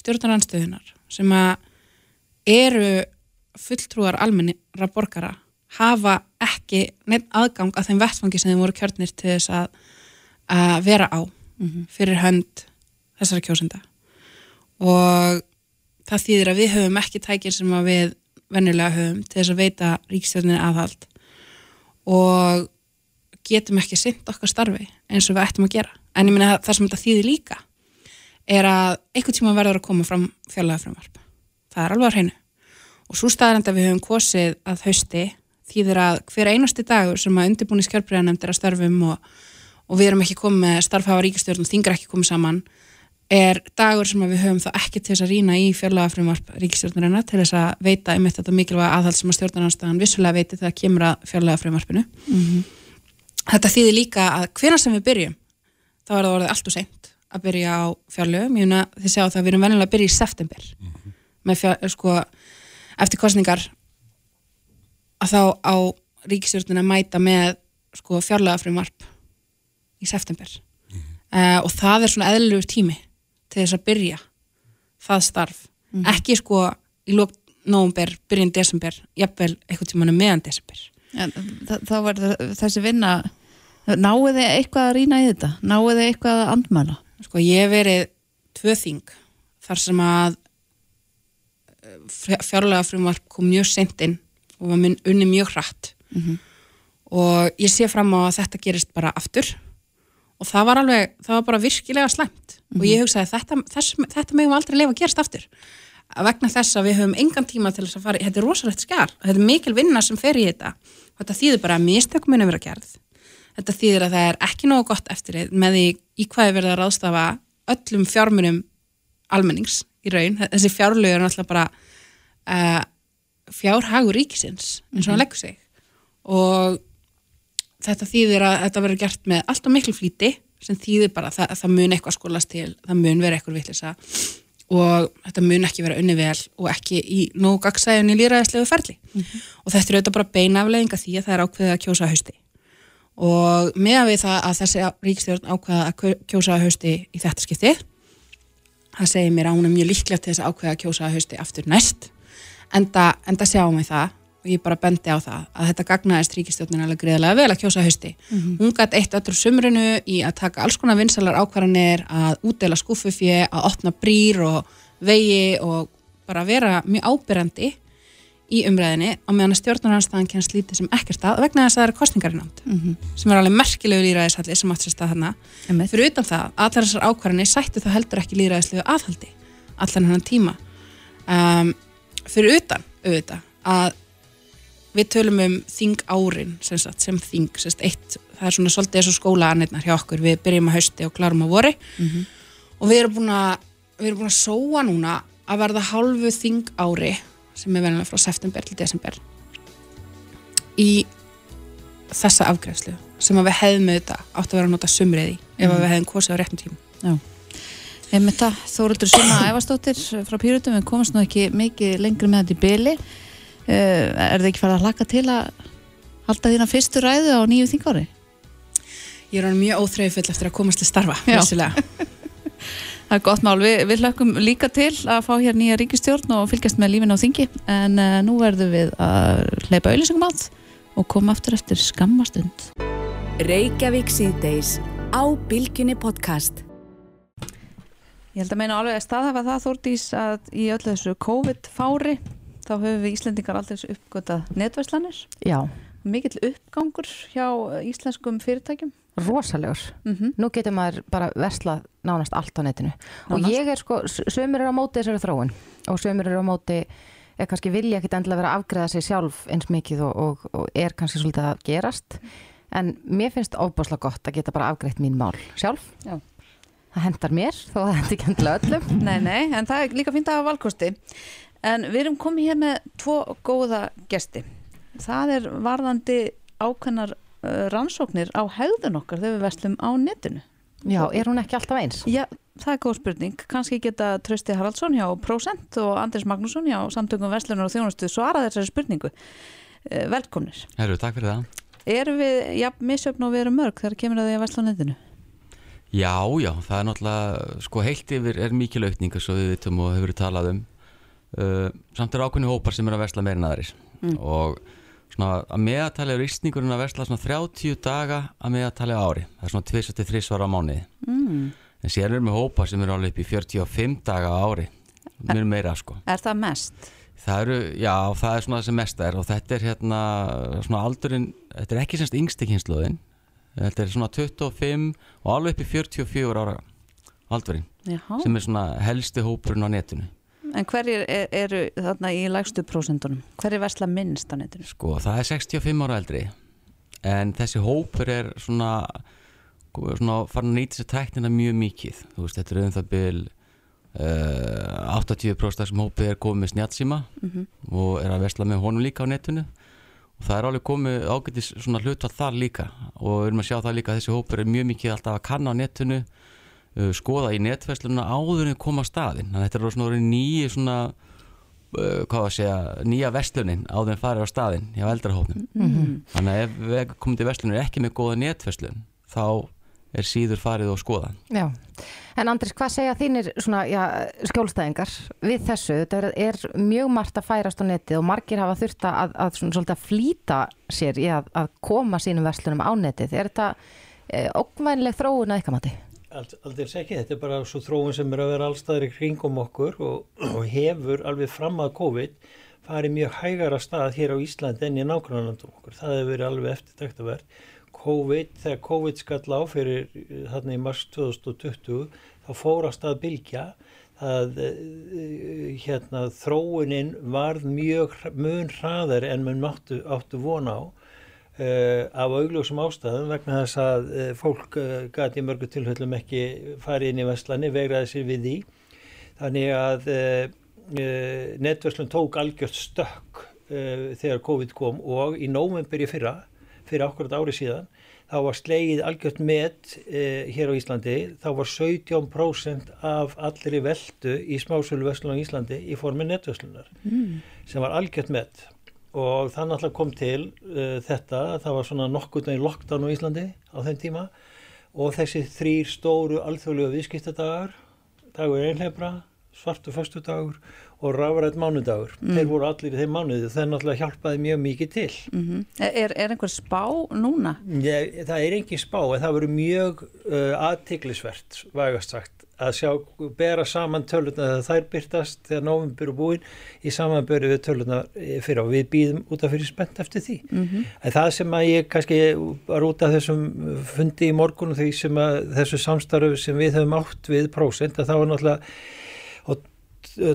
stjórnaranstöðunar sem að eru fulltrúar almennira borgara hafa ekki neitt aðgang að þeim vettfangi sem þeim voru kjörnir til þess að, að vera á -hmm. fyrir hönd þessara kjósenda. Og það þýðir að við höfum ekki tækir sem að við vennilega höfum til þess að veita ríkstjórnir aðhald. Og getum ekki synd okkar starfi eins og við ættum að gera. En ég minna að það sem þetta þýðir líka er að einhvern tíma verður að koma fram fjárlega framvarp það er alveg að hreinu og svo staðarend að við höfum kosið að hausti þýðir að hver einasti dagur sem að undirbúni skjálfbreðanemndir að starfum og, og við erum ekki komið með starfhafa ríkistjórn og þingar ekki komið saman er dagur sem við höfum þá ekki til þess að rýna í fjárlagafrumvarp ríkistjórnarinnar til þess að veita um þetta mikilvæga aðhald sem að stjórnarnarstaðan vissulega veiti þegar kemur að fjárlagafrumvarpinu mm -hmm. þetta þýðir líka að hvena sem við byrjum þá er það orðið allt og seint að byrja á fjárlögum ég finna þið sjá það að við erum venilega að byrja í september mm -hmm. með fjár, sko eftir kostningar að þá á ríkistjórnarna mæta með sko fjárlagafrumvarp í september mm -hmm. uh, og það er svona eðlugur tími til þess að byrja það starf mm -hmm. ekki sko í lók nógumber, byrjun desember jafnvel eitthvað tímanu meðan desember ja, Þá var þessi vinna náðu þið eitthvað að rýna í þetta? Náðu þið eitthvað að andmæla? Sko ég verið tvö þing þar sem að fjárlega frumvarp kom mjög sendinn og var unni mjög hratt. Mm -hmm. og ég sé fram á að þetta gerist bara aftur. Og það var alveg, það var bara virkilega slæmt. Mm -hmm. og ég mhm. hugsaði þetta, þess, þetta mögum aldrei lefa að gerast aftur. Að vegna þess að við höfum engan tíma til þess að fara, þetta er rosalegt skjár þetta er mikil vinna sem fer í þetta. Þetta þýðir bara að mistökum munum vera gerð. Þetta þýðir að það er ekki nógu gott eftir þið með því í hvaði verða að ráðstafa öllum fjármunum almennings í raun, þessi fjárlögur er náttúrulega bara uh, fjárhagur ríkisins eins og hann mhm. leggur sig. Og þetta þýðir að þetta verður gert með alltaf miklu flíti sem þýðir bara að það, það mun eitthvað skólast til, það mun vera eitthvað vittlisa og þetta mun ekki vera unni vel og ekki í nógu gagsæðun í líraðislegu ferli. Mm -hmm. og þetta er auðvitað bara beinafleðinga því að það er ákveðið að kjósa hausti. Og með að við það að þessi ríkstjórn ákveða að kjósa hausti í þetta skipti það segir mér að hún er mjög líklegt til þess að ákveða að kjósa hausti aftur næst enda, enda sjáum við það og ég bara bendi á það að þetta gagnaðist ríkistjónin alveg greiðlega vel að kjósa hausti mm -hmm. hún gæti eitt öllur sumrinu í að taka alls konar vinsalar ákvarðanir að útdela skúfufið, að opna brýr og vegi og bara vera mjög ábyrjandi í umræðinni og meðan að stjórnarnarstaðan kennst lítið sem ekkert að vegna þess að það eru kostningarinnátt mm -hmm. sem er alveg merkilegu líðræðishalli sem átt sér stað þarna fyrir utan það að þessar ákvarðanir sættu þá heldur ekki líðræðislegu aðhaldi allan hennan tíma um, fyrir utan auðvitað að við tölum um þing árin sem, sagt, sem þing, sem sagt, eitt, það er svona svolítið eins og skólaanirnar hjá okkur, við byrjum að hausti og klarum að vori mm -hmm. og við erum búin að við erum búin að sóa núna að verða hálfu þing ári sem er verðanlega frá september til desember í þessa afgræðslu sem að við hefðum þetta átt að vera að nota sumriði mm -hmm. ef að við hefðum kosið á réttum tíma Já Einmitt það, Þóruldur Sunna Ævastóttir frá Pýrutum, við komumst nú ekki mikið lengri með þetta í byli. Uh, er þið ekki farið að hlaka til að halda þína fyrstu ræðu á nýju þingári? Ég er hann mjög óþreyfull eftir að komast til starfa, vissulega. [laughs] Það er gott mál, við, við hlökkum líka til að fá hér nýja ríkistjórn og fylgjast með lífin á þingi en uh, nú verðum við að hleypa auðlýsingum átt og koma aftur eftir skammastund. Reykjavík Ég held að meina alveg að staðhafa það Þórdís að í öllu þessu COVID-fári þá höfum við Íslendingar aldrei uppgötað netvæslanir. Já, Mikill uppgangur hjá íslenskum fyrirtækjum. rosalegur. Mm Nú getur maður bara verslað nánast allt á netinu. Og Nánast? ég er sko, s- sumir eru á móti þessari þróun og sumir eru á móti er kannski vilja ekkit endilega vera að afgreða sig sjálf eins mikið og, og, og er kannski svolítið að gerast. En mér finnst ofbáslega gott að geta bara afgreitt mín mál sjálf. Já. Það hendar mér, þó það hendi ekki endilega öllum. Nei, nei, en það er líka fínt að hafa valkosti. En við erum komið hér með tvo góða gesti. Það er varðandi ákveðnar uh, rannsóknir á hegðun okkar þegar við verslum á netinu. Já, er hún ekki alltaf eins? Já, það er góð spurning. Kanski geta Trausti Haraldsson hjá Procent og Andris Magnússon hjá Samtöngum Verslunar og Þjónustu svara þessari spurningu. Uh, velkomnir. Herru, takk fyrir það. Erum við, já, misjöfn og við erum mörg þegar kemur að því að versla á netinu? Já, já, það er náttúrulega, sko heilt yfir er mikil aukning eins og við vitum og hefur talað um. Uh, samt er ákveðni hópar sem er að versla meira en aðris og svona að meðatali er ísningurinn að versla svona 30 daga að meðatali á ári. Það er svona 23 svara á mánuði. Mm. En síðan erum við hópar sem eru alveg upp í 45 daga á ári. Mér meira sko. Er það mest? Það eru, já, það er svona það sem mest er og þetta er hérna svona aldurinn, þetta er ekki semst yngsti kynnslóðin, þetta er svona 25 og alveg upp í 44 ára aldurinn sem er svona helsti hópurinn á netinu. En hverjir er, eru þarna í lægstu prósentunum? Hverjir versla minnst á netinu? Sko, það er 65 ára eldri en þessi hópur er svona, svona farin að nýta sér tæknina mjög mikið. Þú veist, þetta er um það byl uh, 80% af þessum hópi er komið með snjálsíma Mhm. og er að versla með honum líka á netinu og það er alveg komið ágætis svona hlutvall þar líka og við erum að sjá það líka að þessi hópur er mjög mikið alltaf að kanna á netinu uh, skoða í netverslununa áður en koma á staðinn þannig að þetta er svona nýju svona uh, hvað að segja, nýja verslunin áður en farið á staðinn hjá eldrahópnum Mhm. þannig að ef við komum til verslunir ekki með góða netverslun þá er síður farið og skoða Já, en Andris, hvað segja þínir svona, já, skjólstæðingar við þessu? Þetta er, er mjög margt að færast á netið og margir hafa þurft að, að, svona, svolítið að flýta sér í að, að koma sínum verslunum á netið. Er þetta eh, ógvænleg þróun að eitthvað mati? Ald- Aldrei ekki, þetta er bara svo þróun sem er að vera allstaðir í kringum okkur og, og hefur alveg fram að COVID farið mjög hægara stað hér á Íslandi enn í nágrannandum okkur. Það hefur verið alveg eftirtæktavert. COVID, þegar COVID skall á fyrir eh, þarna í mars 2020, þá fór að bylgja. Það, eh, hérna, þróunin varð mjög mun hraðar en mun áttu, áttu vona á uh, af augljósum ástæðum vegna þess að uh, fólk uh, gati í mörgu tilfellum ekki farið inn í Vestlani, vegraði sér við því. Þannig að netverslun tók algjört stökk þegar COVID kom og í nóvembur í fyrra, fyrir akkurat ári síðan, þá var slegið algjört met uh, hér á Íslandi, þá var 17% af allri veldu í smásölu verslun á Íslandi í formi netverslunar Mm. sem var algjört met. Og það náttúrulega kom til uh, þetta, það var svona nokkuð í lockdown á Íslandi á þeim tíma. Og þessi þrýr stóru alþjóðlega viðskiptadagar dagur einhleifra, svartu föstudagur og rafrætt mánudagur Mm. þeir voru allir í þeim mánuði og það náttúrulega hjálpaði mjög mikið til Mm er, er einhver spá núna? Ég, það er engin spá en það verður mjög uh, aðtiklisvert vægast sagt að sjá, bera saman tölurna þegar þær byrtast þegar nóvembur er búin í samanböru við tölurna fyrir og við býðum út af fyrir spennt eftir því. Mm En það sem að ég kannski var út af þessum fundi í morgun og því sem að þessu samstarfu sem við höfum átt við prósent að það var náttúrulega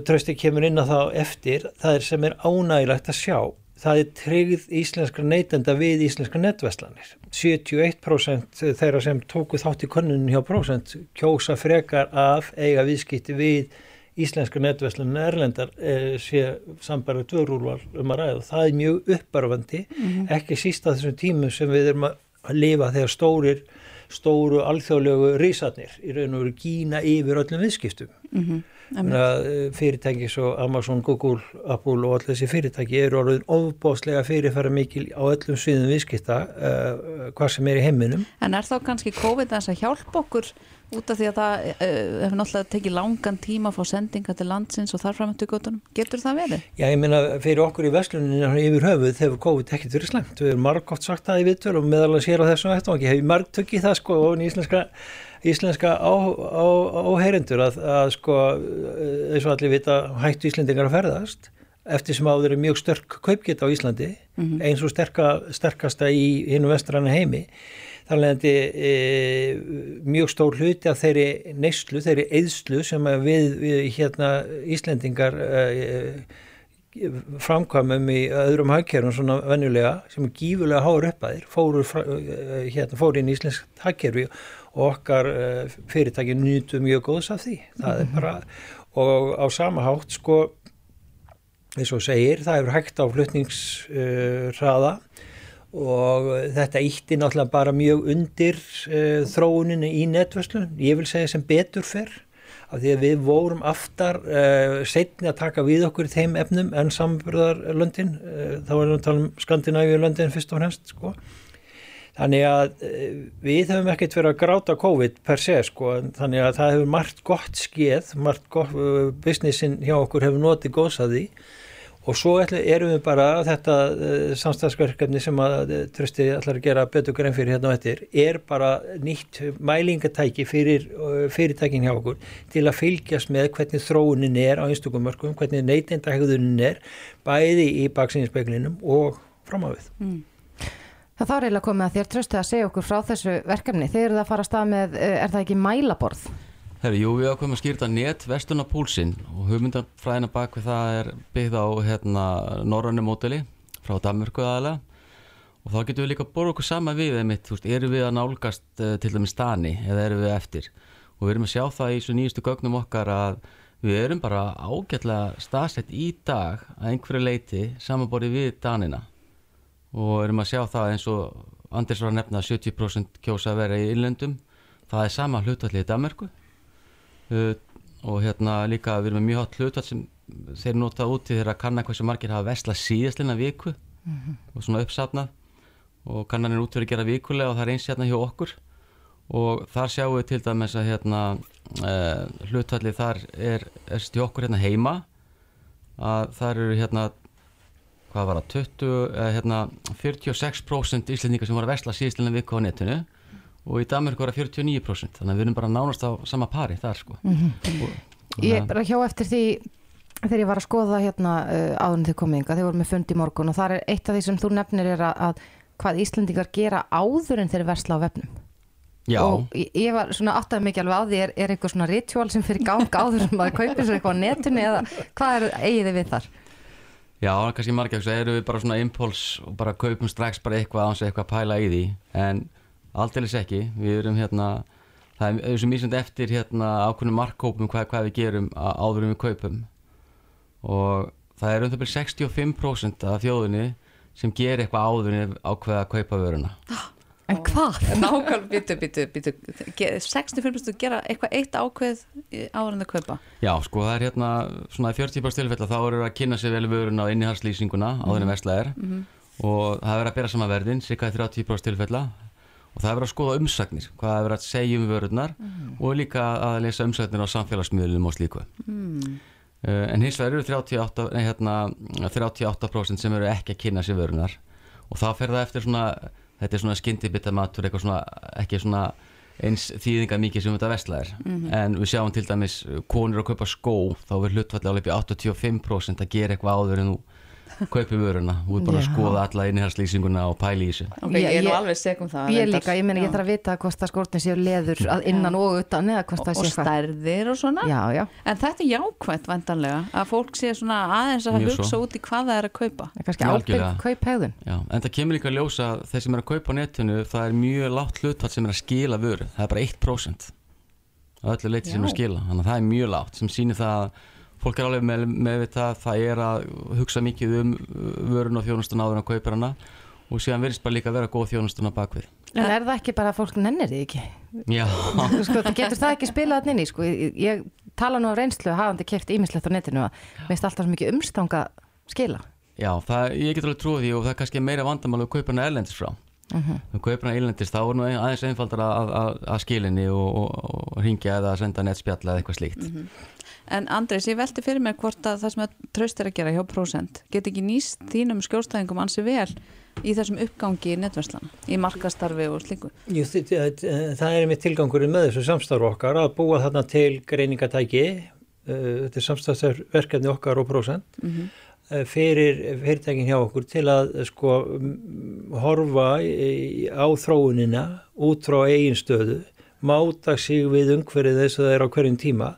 trösti kemur inn á það eftir það er sem er ánægilegt að sjá. Það er tryggð íslenskra neytenda við íslenskra netverslanir. 71% þeirra sem tóku þátt í konunum hjá prósent kjósa frekar af eiga viðskipti við íslenska netverslanir erlendar eh, sé sambarðu dvörúrval um að ræða. Og það er mjög uppbarfandi ekki síst að þessum tímum sem við erum að lifa þegar stórir stóru alþjóðlegu rísarnir í raun og veru gína yfir öllum viðskiptum. Að eh, fyrirtæki svo Amazon, Google, Apple og allir þessi fyrirtæki eru orðin ofbóðslega fyrirfæra mikil á öllum sviðum viðskipta uh, hvað sem er í heiminum. En er þá kannski COVID að hjálpa okkur út af því að það uh, hefur náttúrulega tekið langan tíma að fá sendinga til landsins og þar framöntu góttunum. Getur það verið? Já, ég meina fyrir okkur í vestluninu yfir höfuð hefur COVID ekkert verið slæmt. Við erum margótt sagt það í viðtöl og meðal að sér á þessu eftir og ekki hefur margt tökkið það sko og íslenska, íslenska áheyrendur að, að sko eins og allir vita hættu Íslendingar að ferðast eftir sem áður er mjög störk kaupgeta á Íslandi eins og sterka, sterkasta í hinn vestrana heimi. Þannig að e, mjög stór hluti af þeirri neyslu, þeirri eðslu sem að við, við hérna Íslendingar e, framkvæmum í öðrum hagkerfum svona venjulega sem er gífulega háur uppaðir fóru, fra- eh, hérna, fóru inn í íslensk hagkerfi og okkar uh, fyrirtæki nýtu mjög góðs af því. Bara og á sama hátt sko eins og segir, það hefur hægt á flutningshraða og þetta ítti náttúrulega bara mjög undir uh, þróuninni í netverslun, ég vil segja sem betur fyrr af því að við vorum aftar uh, setni að taka við okkur í þeim efnum en samburðarlöndin uh, þá erum við að tala um Skandinavíu-löndin fyrst og fremst sko Þannig að eh, við höfum ekkert verið að gráta COVID per se sko, þannig að það hefur margt gott skeið, margt gott, uh, businessin hjá okkur hefur notið góðs að því og svo erum við bara þetta uh, samstagsverkefni sem að trösti ætlar að gera betur grein fyrir hérna og eftir, er bara nýtt mælingatæki fyrir fyrirtækin hjá okkur til að fylgjast með hvernig þróunin er á einstökum mörgum, hvernig neytendahegðunin er, bæði í baksinsspeglinum og fram á við. Það þá er eiginlega komið að þér tröstu að segja okkur frá þessu verkefni. Þeir eru það að fara að stað með, eh, er það ekki mælaborð? Herri, jú, við ákveðum að skýrta net vestunapúlsinn og hugmyndafræðina bak við það er byggð á hérna, norrannu móteli frá Danmörku aðalega og þá getum við líka að borða okkur sama við einmitt, þú veist, erum við að nálgast uh, til dæmis stani eða erum við eftir og við erum að sjá það í svo nýjustu gögnum okkar að við erum bara ágætlega staðsett í dag að einhverju leiti samanborið við danina og erum að sjá það eins og Anders var að nefna að 70% kjósa að vera í innlendum. Það er sama hlutallið í Danmörku. Uh, og hérna líka við erum með mjög hátt hlutall sem þeir nota úti þegar að kanna hversu margir hafa vesla síðastlina viku og svona uppsafnað. Og kannan er út fyrir að gera vikulega og það er eins hérna hjá okkur. Og þar sjáum við til dæmis að hérna uh, hlutallið þar er, er stjó okkur hérna heima. Að þar eru hérna hvað var það, 20, eh, hérna, 46% íslendingar sem voru að vesla síðstlina viku á netinu og í Danmark voru það 49% þannig að við erum bara nánast á sama pari þar sko og, Ég er bara hjá eftir því þegar ég var að skoða hérna uh, áðurinn þið kominga, þeir voru með fund í morgun og það er eitt af því sem þú nefnir er að, að hvað Íslendingar gera áður en þeir versla á vefnum. Já, Og ég, var svona áttaði mikið alveg á því, er, er eitthvað svona ritual sem fyrir gang áður en maður kaupir sér eitthvað á netinu eða hvað er eigið þið við þar? Já, kannski margir svo erum við bara svona impuls og bara kaupum strax bara eitthvað án sem eitthvað að pæla í því? En aldeilis ekki, við erum hérna það er þessu mísund eftir hérna ákveðnum markkópum hvað, hvað við gerum áður en við kaupum. Og það er um það byrja 65% af þjóðinni sem gerir eitthvað áður en við ákveða að kaupa vöruna En hvað? Nákvæmlega, býtu, býtu, býtu 65% gera eitthvað eitt ákveð áður en það kaupa? Já, sko það er hérna svona í 40% tilfella þá eru að kynna sér vel vöruna á innihalslýsinguna áður en vesla er. Og það er að bera sama verðin cirka í 30% tilfella. Og það er að skoða umsagnir hvað það er að segja um vörunar og líka að lesa umsagnir á samfélagsmiðlum og slíku. Mm. en hins vegar eru 38, nei, hérna, 38% sem eru ekki að kynna sér vörunar og þá fer það eftir svona þetta er svona skyndibita matur eitthvað svona ekki svona eins þýðinga mikið sem þetta vesla er en við sjáum til dæmis konur að kaupa skó þá er hlutfalli alveg upp í 85% að gera eitthvað áður en þú kaupi vöruna. Þú er bara að skoða alla innihaldslýsinguna og pæli í þessu. Ok, Ég- ég er nú alveg segum það Ég líka, ég meina ég þarf að vita hvort það skórtin séu leður að innan og utan eða hvort og, það og sé eitthvað. stærðir og svona. Já, já, En þetta er jákvæmt vandanlega að fólk sé svona aðeins að Mjög hugsa svo. út í hvað það er að kaupa. Það er kannski algjörlega. kauphegðun. Já, en það kemur líka að ljósa að þeir sem er að kaupa á netinu það er mjög látt hlutfall sem er að skila vöru. Það er bara 1% á öllu leiti sem er að skila, þannig að það er mjög látt sem sýnir það að fólk er alveg með, með það, það er að hugsa mikið um uh, vörun og þjónustun áður en að kaupa hana. Og síðan verðist bara líka að vera góð þjónustun á bakvið En er það ekki bara að fólk nennir því ekki? Já, Sko, það getur það ekki spilað í, sko, ég, ég tala nú á reynslu hafandi keft ímislegt á netinu að finnst alltaf svo mikið umstanga skila. já það, ég get alveg trúið því og það er kannski meira vandamál að kaupa hana erlendis frá. Þú kaupir hana erlendis, þá er nú aðeins einfaldar að, að, að skilinni og, og, og ringja eða senda netspjalla eða eitthvað slíkt En Andrés, ég velti fyrir mér hvort að það sem að tröst er að gera hjá prósent get ekki nýst þínum skjólstæðingum ansi vel í þessum uppgangi í netverslana, í markastarfi og slíku. Jú, það er mitt tilgangurinn með þessu samstarf okkar að búa þarna til greiningatæki uh, þetta er samstarfsverkefni okkar og prósent Mhm. uh, fyrir fyrirtækin hjá okkur til að uh, sko horfa á þróunina út frá eigin stöðu máta sig við umhverfið þess að það er á hverjum tíma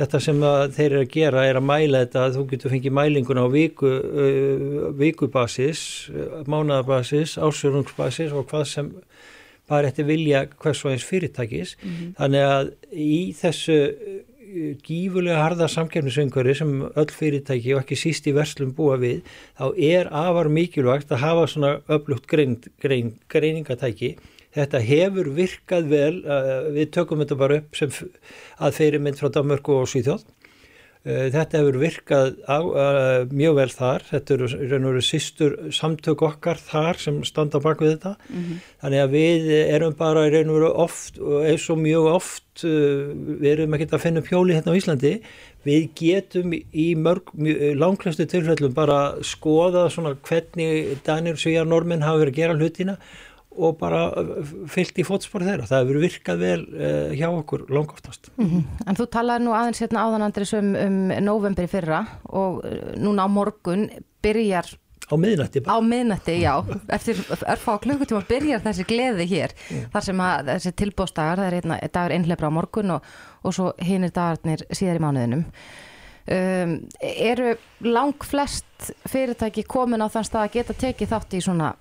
þetta sem þeir eru að gera er að mæla þetta að þú getur fengið mælinguna á viku, uh, vikubasis, mánaðabasis, ásjörungsbasis og hvað sem bara eftir vilja hvers og eins fyrirtækis. Þannig að í þessu uh, gífulega harða samkefnisöngari sem öll fyrirtæki og ekki síst í verslum búa við, þá er afar mikilvægt að hafa svona öflugt grein, grein, greiningatæki Þetta hefur virkað vel, uh, við tökum þetta bara upp sem að fyrirmynd frá Danmörku og Svíþjóð. Uh, Þetta hefur virkað á, uh, mjög vel þar, þetta eru og veru sýstur samtök okkar þar sem standa bak við þetta. Þannig að við erum bara í raun og veru oft, og eins og mjög oft, við erum ekkert að finna pjóli hérna á Íslandi, við getum í mörg, mjög, langklæstu tilfellum bara skoða svona hvernig Danir, Svíjar, Normin hafa verið að gera hlutina og bara fyllt í fótspor þeirra. Það hefur virkað vel uh, hjá okkur langoftast. En þú talaði nú aðeins hérna áðan Andris um, um november í fyrra og uh, núna á morgun byrjar Á miðnætti bara. á miðnætti, já, eftir örfá klukkutíma byrjar þessi gleði hér þar sem að þessi tilbóðsdagar, það er einna, dagur einhleipra á morgun og, og svo hinir dagarnir síðar í mánuðinum um, eru lang flest fyrirtæki komin á þann stað að geta tekið þátt í svona,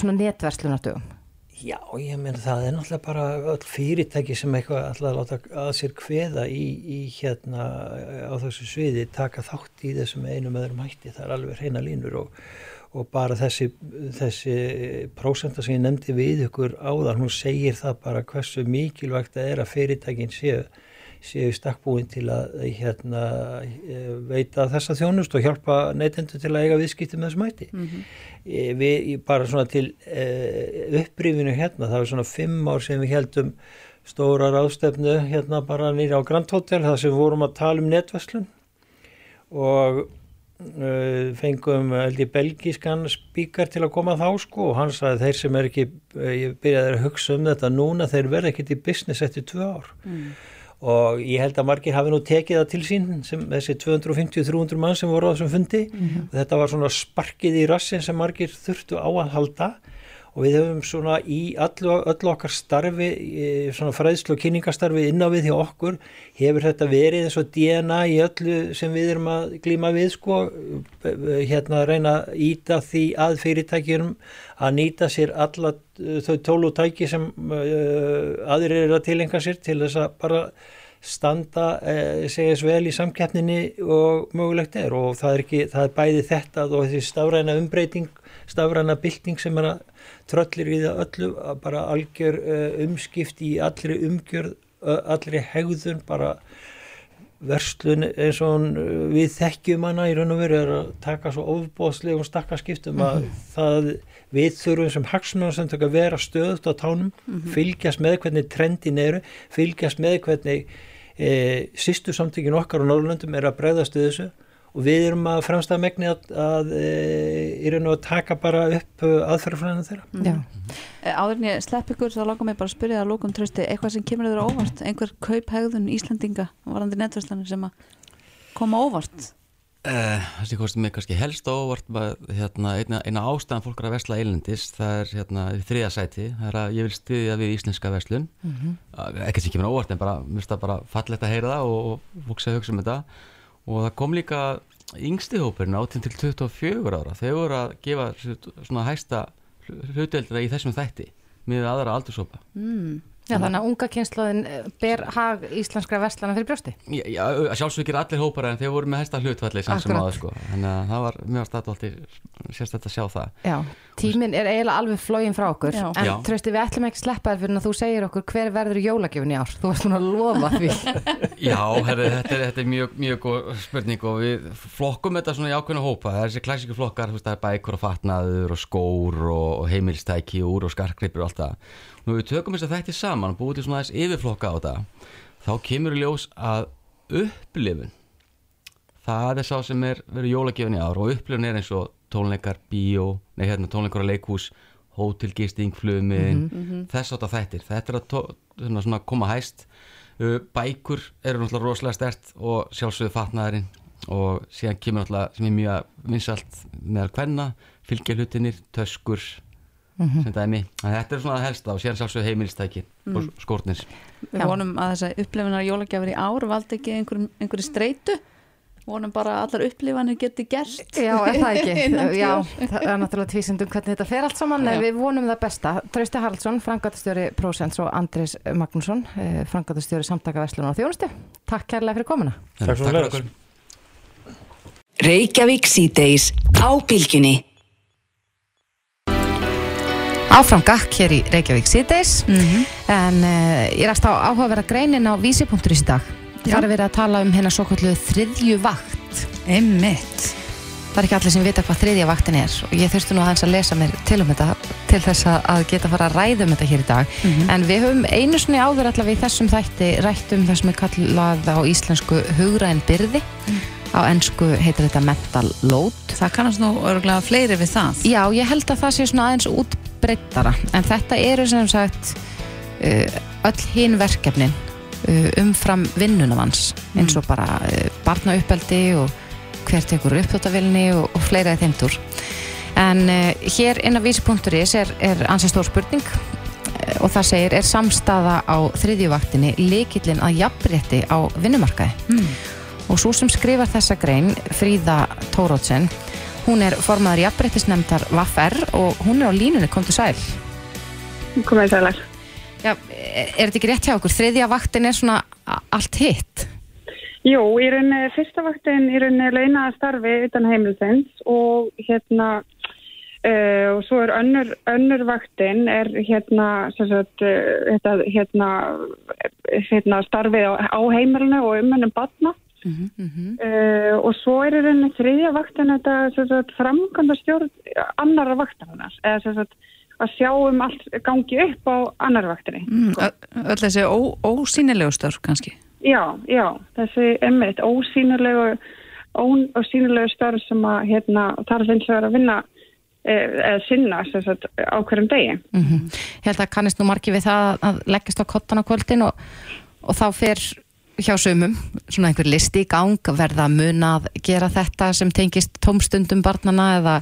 svona netverslunartögum Já, ég meina það er náttúrulega bara öll fyrirtæki sem eitthvað alltaf að láta að sér kveða í, í hérna á þessu sviði taka þátt í þessum einum öðrum hætti. Það er alveg hreina línur og, og bara þessi, þessi prósenta sem ég nefndi við ykkur áðan, hún segir það bara hversu mikilvægt það er að fyrirtækin séu séu stakkbúin til að hérna, eh, veita þessa þjónust og hjálpa neytendur til að eiga viðskipti með þessum hætti. Mm við ég- bara svona til uh, upprýfinu hérna, það var svona fimm ár sem við heldum stóra ráðstefnu hérna bara nýra á Grand Hotel þar sem við vorum að tala um netverslun og uh, fengum held ég belgískan spíkar til að koma þá sko og hann sagði þeir sem er ekki ég byrjaði að hugsa um þetta núna þeir verða ekkit í business eftir tvö ár og ég held að margir hafi nú tekið það til sín sem þessi 250-300 mann sem voru á þessum fundi. Og þetta var svona sparkið í rassin sem margir þurftu á að halda og við höfum svona í öllu, öllu okkar starfi, eh, svona fræðslu og kynningastarfi inn á við hjá okkur hefur þetta verið eins og DNA í öllu sem við erum að glíma við sko, hérna að reyna að íta því að fyrirtækjunum að nýta sér alla eh, þau tólu og tæki sem aðrir eru að tilenga sér til þess að bara standa, uh, segjast vel í samkeppninni og mögulegt er. Og það er ekki, það er bæði þetta og þessi stafræna umbreyting, stafræna bylting sem er að tröllir í það öllu, bara algjör uh, umskipt í allri umgjörð, allri hegðun, bara verslun eins og uh, við þekkjum hana í raun og veru er að taka svo ofbóðslegum stakkaskiptum að það við þurfum sem hagsmunarsamtök að vera stöðut á tánum, fylgjast með hvernig trendin eru, fylgjast með hvernig e, sýstu samtökin okkar á Norrlöndum er að bregðast við þessu og við erum að fremsta megni að, að e, í raun og að taka bara upp aðferðarfræðinu þeirra. Já. Eh, Áður en ég slepp ykkur þá langar mig bara að spyrja það að lókum trösti eitthvað sem kemur þér á óvart, einhver kauphegðun Íslandinga varandi netverslanir sem að koma á óvart Uh, það sem kostum mig kannski helst á óvart hérna, eina, eina ástæðan fólk er að vesla eilendis, það er hérna, í þriða sæti, það er að ég vil styðja við íslenska veslun, mm -hmm. ekkert sem kemur á óvart en bara, mér finnst það bara fallegt að heyra það og, og fólk sé að hugsa um þetta og það kom líka yngsti hópurinn 18 til 24 ára, þeir voru að gefa svona hæsta hlutveldra í þessum þætti með aðra aldurshópa mm. Já, þannig að unga kynnslóðin ber hag íslenskra verslana fyrir brjósti. Já, já sjálfsögir allir hópar en þeir voru með hæsta hlutvalli sem sem aður sko. Þannig að það var mjög staðvaldi sérstætt að sjá það. Já, tíminn er eiginlega alveg flógin frá okkur Já. en trösti við ætlum ekki sleppa þér fyrir að þú segir okkur hver verður jólagjöfun í ár þú varst núna að lofa því [laughs] Já, herri, þetta, er, þetta er mjög, mjög góð spurning og við flokkum þetta svona í ákveðna hópa. Það er þessi klassíku flokkar, þú veist, það er bækur og fatnaður og skór og, heimilstæki og úr og skarkgripur og allt það. Nú við tökum þess að þetta saman og búið til svona aðeins yfirflokka á þetta. Þá kemur í ljós að upplifun, það er sá sem er verið jólagjöfun í ár og upplifun er eins og tónleikar, bíó, nei hérna tónleikar á leikhús, hótelgisting, fluminn, þess átta þættir. Þetta er að tó, svona, svona koma hæst Uh, bækur eru náttúrulega rosalega stert og sjálfsögðu fatnaðarinn og síðan kemur náttúrulega sem er mjög vinsalt meðal hvenna fylgjalutinir, töskur sem dæmi, að þetta er svona það helsta og síðan sjálfsögðu heimilistæki og skórnir Við vonum að þess að upplifunar jólagjafir í ár valdi ekki einhver, einhverju streitu vonum bara að allar upplifanir geti gerst Já, er það ekki? [laughs] Já, það er náttúrulega tvísendum hvernig þetta fer allt saman en við vonum það besta. Trausti Haraldsson, frangatastjóri Prósens og Andris Magnússon, frangatastjóri Samtaka Veslunar og Þjónustu. Takk kærlega fyrir komuna. Takk svo fyrir okkur. Reykjavík síðdeis á bylgjunni. Áfram gakk hér í Reykjavík síðdeis en uh, ég ræst á áhugaverða greinin á vísi.is í dag. Það er verið að tala um hérna svo kallu þriðju vakt. Einmitt. Það er ekki allir sem vita hvað þriðja vaktin er. Og ég þurfti nú aðeins að lesa mér til um þetta til þess að, að geta fara að ræða um þetta hér í dag. En við höfum einu sinni áður allavega í þessum þætti rætt um það sem er kallað á íslensku hugræn byrði. Á ennsku heitir þetta mental load. Það kannast nú örgulega fleiri við það. Já, ég held að það sé svona aðeins útbreyttara en þetta eru sem sagt uh, öll hinn verkefnin uh, umfram vinnunavans eins og bara uh, barnauppeldi og hver tekur uppþóttavilni og, og fleira í þeim túr en hér inn á vísi.is er, er ansið stór spurning og það segir er samstaða á þriðjuvaktinni líkillin að jafnrétti á vinnumarkaði? Mm. og svo sem skrifar þessa grein Fríða Tórótsen hún er formaður jafnréttisnefndar VAFR og hún er á línunni, kom til sæl Komið sælar. Já, er þetta ekki rétt hjá okkur? Þriðja vaktin er svona allt hitt Jú, í rauninni fyrsta vaktin í rauninni launaða starfi utan heimilsins og hérna uh, og svo er önnur, önnur vaktin er hérna, sagt, uh, hérna, hérna starfið á, á heimilinu og umönnum batna uh, og svo er í rauninni þriðja vaktin þetta sem sagt, framkvæmda stjórn annara vaktarinnar. Eða sem sagt að sjá um allt gangi upp á annar vaktinni. mm, Öll þessi ó, ósýnilegu störf kannski? Já, já, þessi emmitt ósýnilegu ósýnilegu starf sem að hérna, þarf eins og að vinna eh, eða sinna sem sagt, á hverjum degi. mm Ég held að kannist nú margi við það að leggjast á kottan á kvöldin og, og þá fer hjá sumum svona einhver listi í gang verða að muna að gera þetta sem tengist tómstundum barnana eða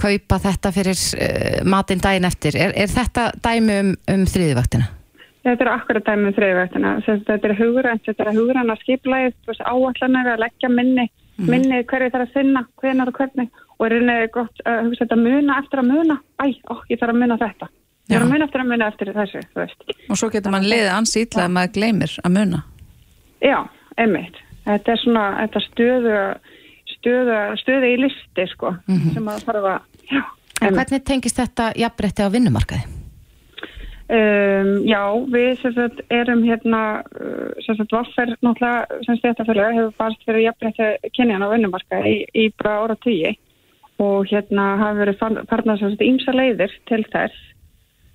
kaupa þetta fyrir uh, matinn daginn eftir. Er, er þetta dæmi um, um þriðivaktina? Þetta er akkurat dæmið um þriðvægtina. Þetta er hugrænt, þetta er hugrænt að skiplæðið, áallanir að leggja minni, minni hverju þarf að finna, hvenar og hvernig og er rauninni gott að hugsa þetta muna eftir að muna. Æ, ó, ég þarf að muna þetta. Ég þarf að muna eftir að muna eftir þessu, þú veist. og svo getur mann liðið ansi ítla ef maður gleymir að muna Já, einmitt. Þetta er svona, þetta stöðu, stöðu, stöðu í listi, sko, sem að þarf að, já, En einmitt. hvernig tengist þetta jafnrétti á vinnumarkaði? Um, já, við sagt, erum hérna, uh, sem sagt, Vaffer náttúrulega, sem stéttafélag hefur barst fyrir jafnrétti kynjan á vinnumarka í, í bara ára tíi og hérna hafa verið farnað sem sagt ímsa leiðir til þess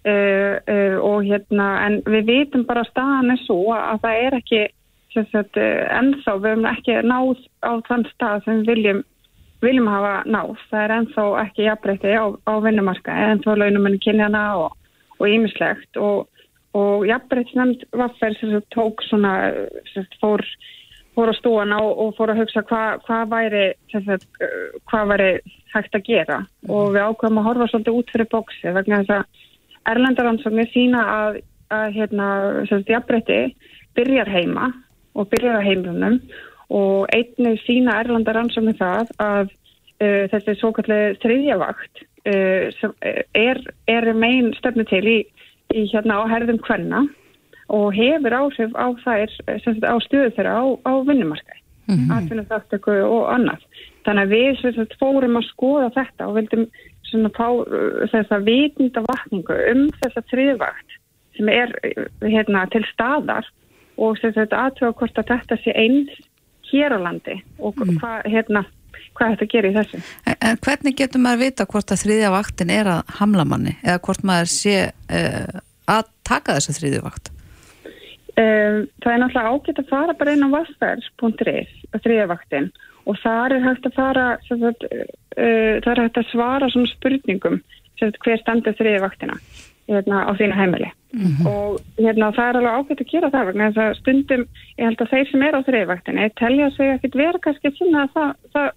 uh, uh, og hérna, en við vitum bara að staðan er svo að það er ekki sagt, uh, ennþá, við hefum ekki náð á þann stað sem við viljum viljum hafa náð, það er ennþá ekki jafnrétti á, á vinnumarka, ennþá launumenn kynjana og og ýmislegt. Og, og jafnbreytsnefnd Vaffer sem tók svona sem sagt, fór, fór á stóana og, og fór að hugsa hvað hva væri sem uh, hvað væri hægt að gera. Og við ákveðum að horfa svolítið út fyrir bóksi vegna þess að erlendaransóknir sína að, að hérna, sem sagt, jafnbreytti byrjar heima og byrjar á heimlunum og einnig sína erlendaransóknir það að uh, þessi svo kallið þriðjavakt uh, sem er, er megin stefnu til í, í hérna á herðum kvenna og hefur áhrif á þær, sem sagt, á stöðu þeirra á, á vinnumarkaði, mm -hmm. atvinnuþáttöku og annað. Þannig að við sagt, fórum að skoða þetta og vildum fá uh, þessa vitnda vakningu um þessa þriðvakt sem er hérna, til staðar og aðtöða hvort að þetta sé eins hér á landi og mm. hvað hérna, hva þetta gerir í þessu. En, en hvernig getur maður vita hvort að þriðja vaktin er að hamla manni eða hvort maður sé uh, að taka þessa þriðju vakt? Um, það er náttúrulega ágætt að fara bara inn á vassverðs.is þriðja vaktin og það er hægt að fara sagt, uh, það er hægt að svara svona spurningum sagt, hver standur þriðja vaktina hérna, á þínu heimili. Mm -hmm. og hérna, það er alveg ágætt að gera það vegna þess að stundum, ég held að þeir sem er á þriðvaktinni telja sig ekkit vera kannski að það, það,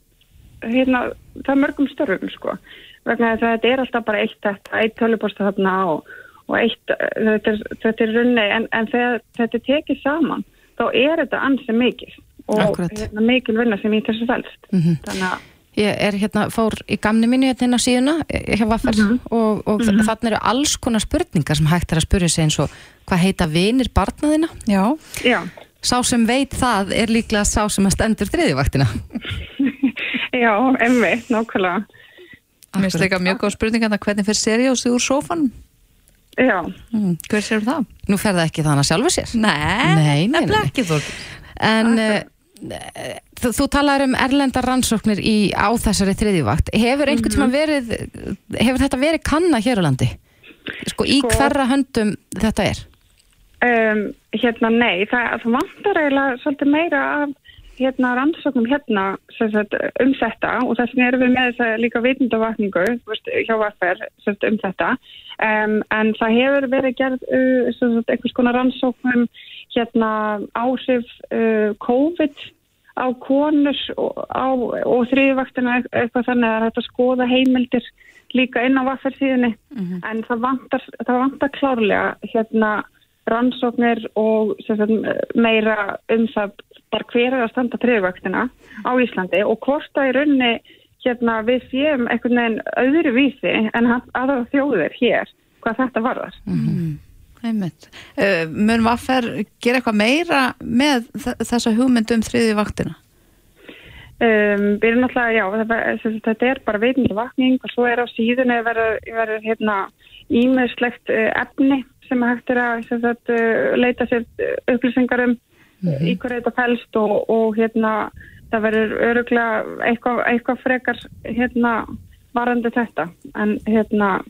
hérna, það mörgum störfum sko. Vegna þess að þetta er alltaf bara eitt þetta, eitt töluposta þarna og, og eitt, þetta er, þetta er runni en, en þegar þetta er tekið saman þá er þetta ansið mikil og hérna, mikil vinna sem í þessu fælst mm -hmm. þannig að Ég er hérna, fór í gamni mínu hérna inn á síðuna eh, hjá Vaffer mm -hmm. og, og mm -hmm. þannig eru alls konar spurningar sem hægt er að spurja sig eins og hvað heita vinir barnaðina? Já. Já. Sá sem veit það er líklega sá sem að stendur þriðjuvaktina. [laughs] Já, emmi, nákvæmlega. Mér finnst þetta mjög góð spurning en hvernig fyrir seriósi úr sófan? Já. Mm, hver sér það? Nú fer það ekki þannig að sjálfu sér. Nei, nei, nei, nei. ekki þú. En... Uh, Þú, þú talar um erlendar rannsóknir í, á þessari þriðjuvakt. Hefur einhvern tíma mhm. verið, hefur þetta verið kanna hér á landi? Sko, í sko, hverra höndum þetta er? Um, hérna, nei, það, það vantar eiginlega svolítið meira af hérna, rannsóknum hérna sagt, um þetta og þess vegna erum við með þess að líka vitundavakningu hjá varfer um þetta. Um, en það hefur verið gerð uh, sagt, einhvers konar rannsóknum hérna áhrif uh, COVID á konur og, og þriðvaktina eitthvað þannig að að skoða heimildir líka inn á vaffersíðinni mm -hmm. en það vantar, það vantar klárlega hérna rannsóknir og sagt, meira um það bara hver er að standa þriðvaktina á Íslandi og hvort að í raunni hérna við séum einhvern veginn öðru vísi en aðra þjóðir hér hvað þetta varðar. Mm -hmm. Uh, mun Vaffer gera eitthvað meira með þessa hugmyndu um þriði vaktina? Um, við erum náttúrulega, já, þetta, þetta er bara veitindi vakning og svo er á síðunni verið hérna ímestlegt uh, efni sem hægt er að sagt, uh, leita sér upplýsingar um mm -hmm. í hverju þetta fælst og, og hérna það verður öruglega eitthvað, eitthvað frekar hérna varandi þetta en hérna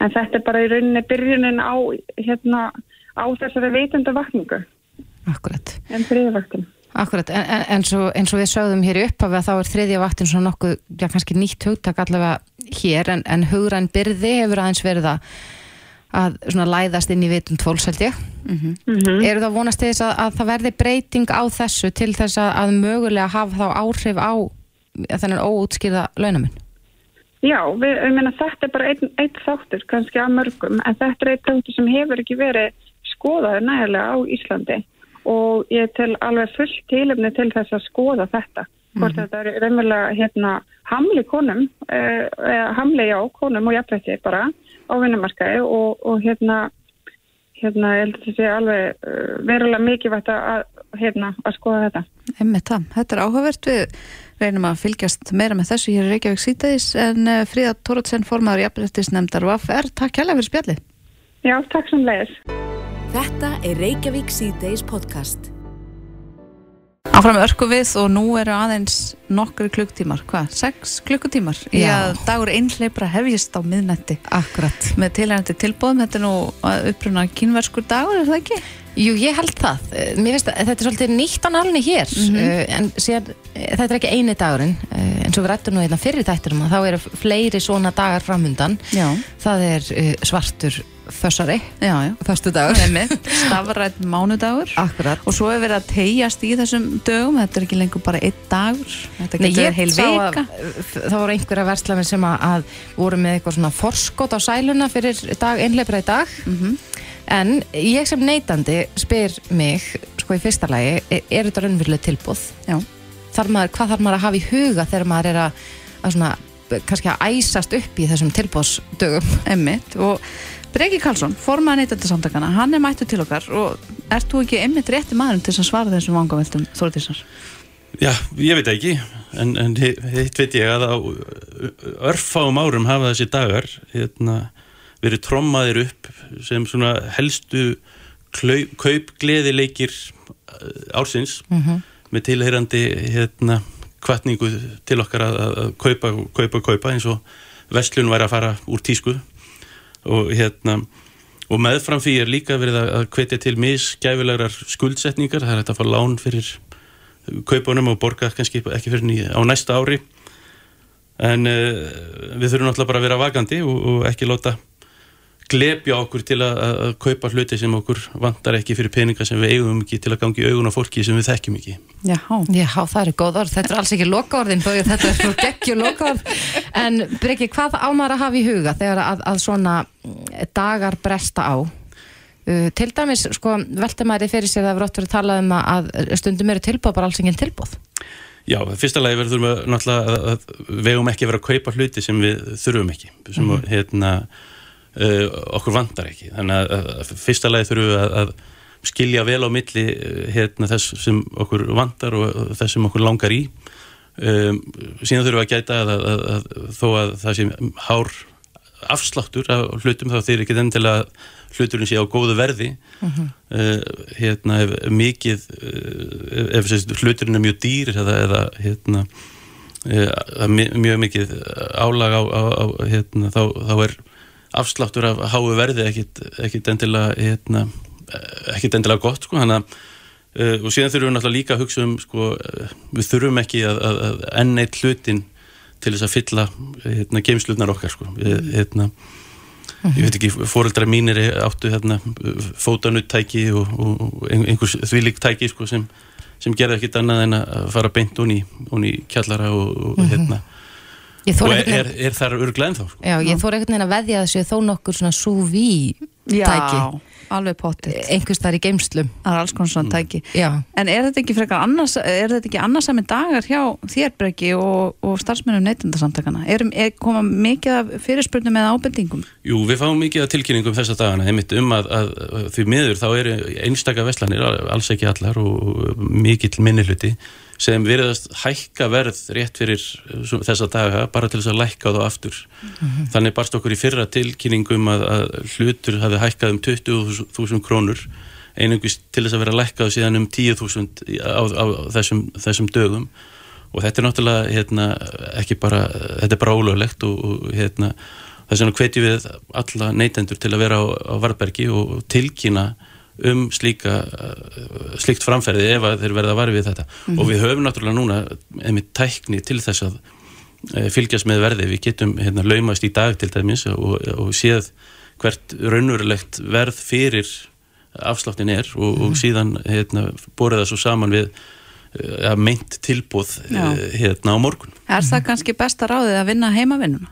en þetta er bara í rauninni byrjunin á, hérna, á þessari veitenda vakningu. Akkurat. En þriðja vaktin. Akkurat, en, en, en svo, eins og við sögðum hér upp að þá er þriðja vaktin svona nokkuð, já kannski nýtt hugtak allavega hér, en, en hugræn byrði hefur aðeins verið að, að svona læðast inn í vitund fólksældi. Mm -hmm. mm -hmm. Eru það vonast þess að, að það verði breyting á þessu til þess að, að mögulega hafa þá áhrif á þennan óútskýrða launaminn? Já, við, við meina þetta er bara einn ein þáttur kannski að mörgum en þetta er einn þáttur sem hefur ekki verið skoðaði nægilega á Íslandi og ég tel alveg fullt tílefni til þess að skoða þetta hvort mm -hmm. þetta er raunverulega hérna hamli konum eh, hamli já, konum og jafnveitti bara á vinnumarkaði og, og hérna hérna ég held að þetta sé alveg uh, verulega mikið vært að, hérna, að skoða þetta. Emmi það, þetta er áhugavert við reynum að fylgjast meira með þessu hér í Reykjavík sítaðis en uh, Fríða Tórótsen formadur jafnrættis nefndar VFR, takk kærlega fyrir spjallið. Já, takk sem leiðis. Þetta er Reykjavík sítaðis podcast. Áfram örku við og nú eru aðeins nokkru klukktímar, hvað? Sex klukkutímar í að dagur einhleipra hefjist á miðnætti. Akkurat. Með tilhærandi tilbóðum, þetta er nú uppruna kynverskur dagur, er það ekki? Jú, ég held það. Mér finnst að þetta er svolítið nýtt á nálni hér, mm -hmm. en síðan, þetta er ekki eini dagurinn, eh, eins og við rættum nú einna hérna fyrir þætturum að þá eru fleiri svona dagar framhundan. Já. Það er eh, svartur fössari fyrstu dagur [laughs] stafrætt mánudagur Akkurat. og svo er verið að tegjast í þessum dögum þetta er ekki lengur bara einn dagur þetta getur verið heil vika það voru einhverja verslafinn sem að, að voru með eitthvað svona forskot á sæluna fyrir dag, einleipra í dag mm -hmm. En ég sem neytandi spyr mig sko í fyrsta lagi er, er þetta raunveruleg tilbúð þar maður, hvað þarf maður að hafa í huga þegar maður er að, að svona kannski að æsast upp í þessum tilbóðsdögum Emmitt og Breki Karlsson, formaði neytendasamtakana, hann er mættu til okkar og ert þú ekki emmitt rétti maðurinn til að svara þessum vangaveltum Þórdísar? Já, ég veit ekki, en, en hi- hitt veit ég að á örfáum árum hafa þessi dagar hérna, verið trommaðir upp sem svona helstu kaupgleðileikir eh, ársins með tilheyrandi hérna, kvartningu til okkar að, kaupa, kaupa, kaupa eins og vestlun væri að fara úr tísku. Og hérna og meðfram því er líka verið að hvetja til misgæfilegar skuldsetningar. Það er hægt að fá lán fyrir kaupunum og borga kannski ekki fyrir ný, á næsta ári. En uh, við þurfum náttúrulega bara að vera vakandi og, og ekki láta glepja okkur til að, að að kaupa hluti sem okkur vantar ekki fyrir peninga sem við eigum ekki til að gangi augun á fólki sem við þekkjum ekki. Jáhá. Já, það eru góð orð, þetta er alls ekki lokaorðin þó að þetta er svo geggju lokaorð. En Breki, hvað ámar að hafa í huga þegar að, að svona mm, dagar bresta á? Uh, til dæmis, sko, velta maður í fyrir sér það hefur ótt verið talað um að að stundum eru tilbúð bara alls engin tilbúð Já, fyrsta lagi verður við náttúrulega að, að við eigum ekki að vera að kaupa hluti sem við þurfum ekki sem Mhm. hérna uh, okkur vantar ekki. Þannig að, fyrsta lagi þurfum við að, að skilja vel á milli uh, hérna, þess sem okkur vantar og þess sem okkur langar í. Um, síðan þurfum við að gæta að, að, að þó að það sé hár afsláttur af hlutum þá þeir ekki endilega að hluturinn sé á góðu verði. Uh, hérna ef mikið ef sérst, hluturinn er mjög dýr eða, eða hérna uh, mjög mikið álag á, á, á hérna, þá, þá er afsláttur af háu verði ekkit endilega hérna, ekkit endilega gott sko, að Uh, og síðan þurfum við náttúrulega líka að hugsa um sko, uh, við þurfum ekki að, að, að enn eitt hlutin til þess að fylla hérna, geimslutnar okkar sko. við, hérna, ég veit ekki, fóreldra mínir áttu hérna, fótanuttæki og, og, og einhvers þvílík tæki sko, sem, sem gerði ekkit annað en að fara beint hún í, í kjallara og, og, hérna, Ég og er, er, er þar örglega ennþá sko. Já, ég þóra einhvern veginn að veðja að þessu þó nokkur svona sous-vide tæki alveg pottið einhvers þar í geimslum Það er alls konar svona tæki. Já, En er þetta ekki frekar annars, er þetta ekki annarsami dagar hjá þér Breki og, og starfsmennum neytendasamtakana? Er, er koma mikið af fyrirspurnum eða ábendingum? Jú, við fáum mikið af tilkynningum þessa dagana, einmitt um að, að, að því miður þá eru einstaka veslanir, alls ekki allar og mikill minnihluti sem virðast hækka verð rétt fyrir svo- þessa daga bara til þess að lækka þá aftur. Þannig barst okkur í fyrra tilkynningum að, að hlutur hafi hækkað um 20.000 krónur einungis til þess að vera lækkað síðan um 10.000 í- á, á þessum, þessum dögum og þetta er náttúrulega hérna, ekki bara, þetta er bara ólöglegt og, og hérna, þess vegna hvetjum við alla neytendur til að vera á, á Varbergi og tilkynna um slíka uh, slíkt framferði ef að þeir verða varfið við þetta. Og við höfum náttúrulega núna einmitt tækni til þess að uh, fylgjast með verði, við getum hérna, laumast í dag til dæmis og, og séð hvert raunverulegt verð fyrir afsláttin er og, og síðan hérna, borið það svo saman við uh, meint tilbúð uh, hérna á morgun. Er það kannski besta ráðið að vinna heimavinnuna?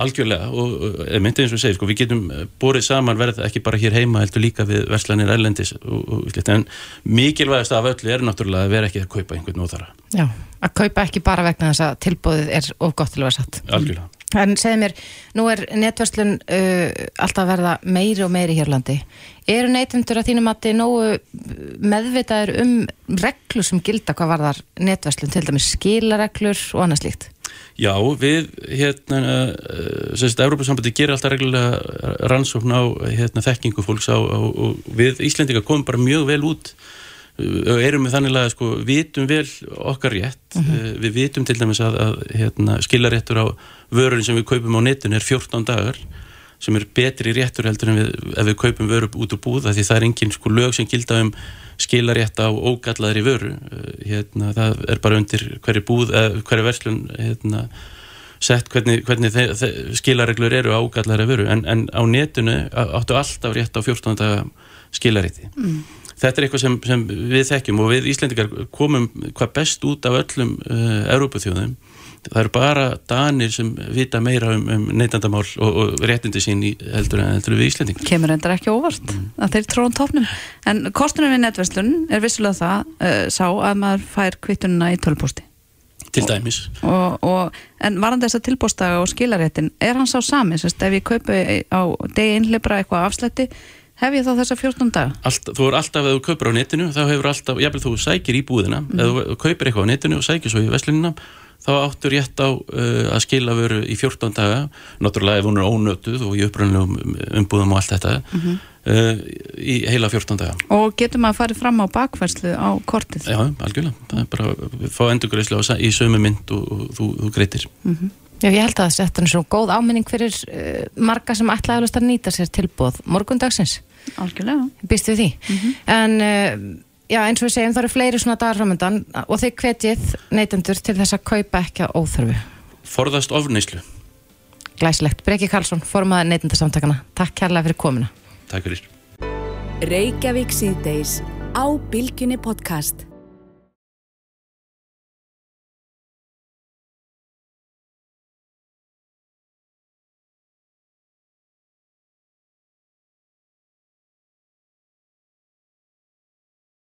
Algjörlega og uh, myndi eins og segir sko, við getum uh, borið saman verð ekki bara hér heima heldur líka við verslanir erlendis og, og, en mikilvægast af öllu er náttúrulega að vera ekki að kaupa einhvern óþara já, að kaupa ekki bara vegna þess að tilbúðið er of gott til að vera satt algjörlega. En segðu mér, nú er netverslun uh, alltaf verða meiri og meiri hér á landi. Eru neytendur að þínum að þið nógu meðvitaður um reglur sem gilda hvað varðar netverslun, til dæmis skilareglur og annað slíkt? Já, við hérna, uh, sérst, Európa-sambandi gerir alltaf reglulega rannsókn á hérna, þekkingu fólks á, á, og við Íslendinga komum bara mjög vel út. Uh, erum við þannig að sko, vitum vel okkar rétt. Uh, við vitum til dæmis að, að hérna, skilaréttur á vörurinn sem við kaupum á netun er 14 dagar sem er betri réttur heldur en við, ef við kaupum vöru út úr búð af því það er engin sko, lög sem gilda um skilarétt á ógallaðri vöru. Uh, hérna, það er bara undir hverju búð, uh, hverju verslun hérna, sett hvernig, hvernig skilareglur eru á ógallaðri vöru. En, en á netunu áttu alltaf rétt á 14 daga skilarétti. Þetta er eitthvað sem, sem við þekkjum og við Íslendingar komum hvað best út af öllum uh, Európaþjóðum það eru bara danir sem vita meira um, um neytandamál og, og réttindi sín í heldur en heldur við Íslendingar Kemur endar ekki óvart að þeir tróðum topnum. En kostunum við netverslun er vissulega það uh, sá að maður fær kvittununa í tölpústi. til dæmis og, og, en varandi þessa tilbústaga og skilaréttin er hann sá sami, sérst, ef ég kaupi á degi innleipra eitthvað afslætti hef ég þá þessa 14 daga Allt, þú er alltaf, ef þú kaupir á netinu þá hefur alltaf, jafnvel þú sækir í búðina Mhm. ef þú kaupir eitthvað á netinu og sækir svo í veslunina þá áttu rétt á uh, að skila veru í 14 daga náttúrulega ef hún er ónötuð og í upprænlegum umbúðum og allt þetta Mhm. uh, í heila 14 daga og getur maður að fara fram á bakfærslu á kortið Já, algjörlega, það er bara að fá endurgreislu í sömu mynd og, og þú, þú greitir Já, ég held að þetta er svo góð áminning fyrir uh, marga sem ætla að nýta sér tilbúð morgundagsins. Algjörlega. Býst við því. En uh, já, eins og við segjum, það eru fleiri svona dagar framöndan og þið hvetjið neytendur til þess að kaupa ekki að óþörfu. Forðast ofneislu, Glæsilegt. Breki Karlsson, formaður neytendarsamtakana. Takk kærlega fyrir komuna. takk fyrir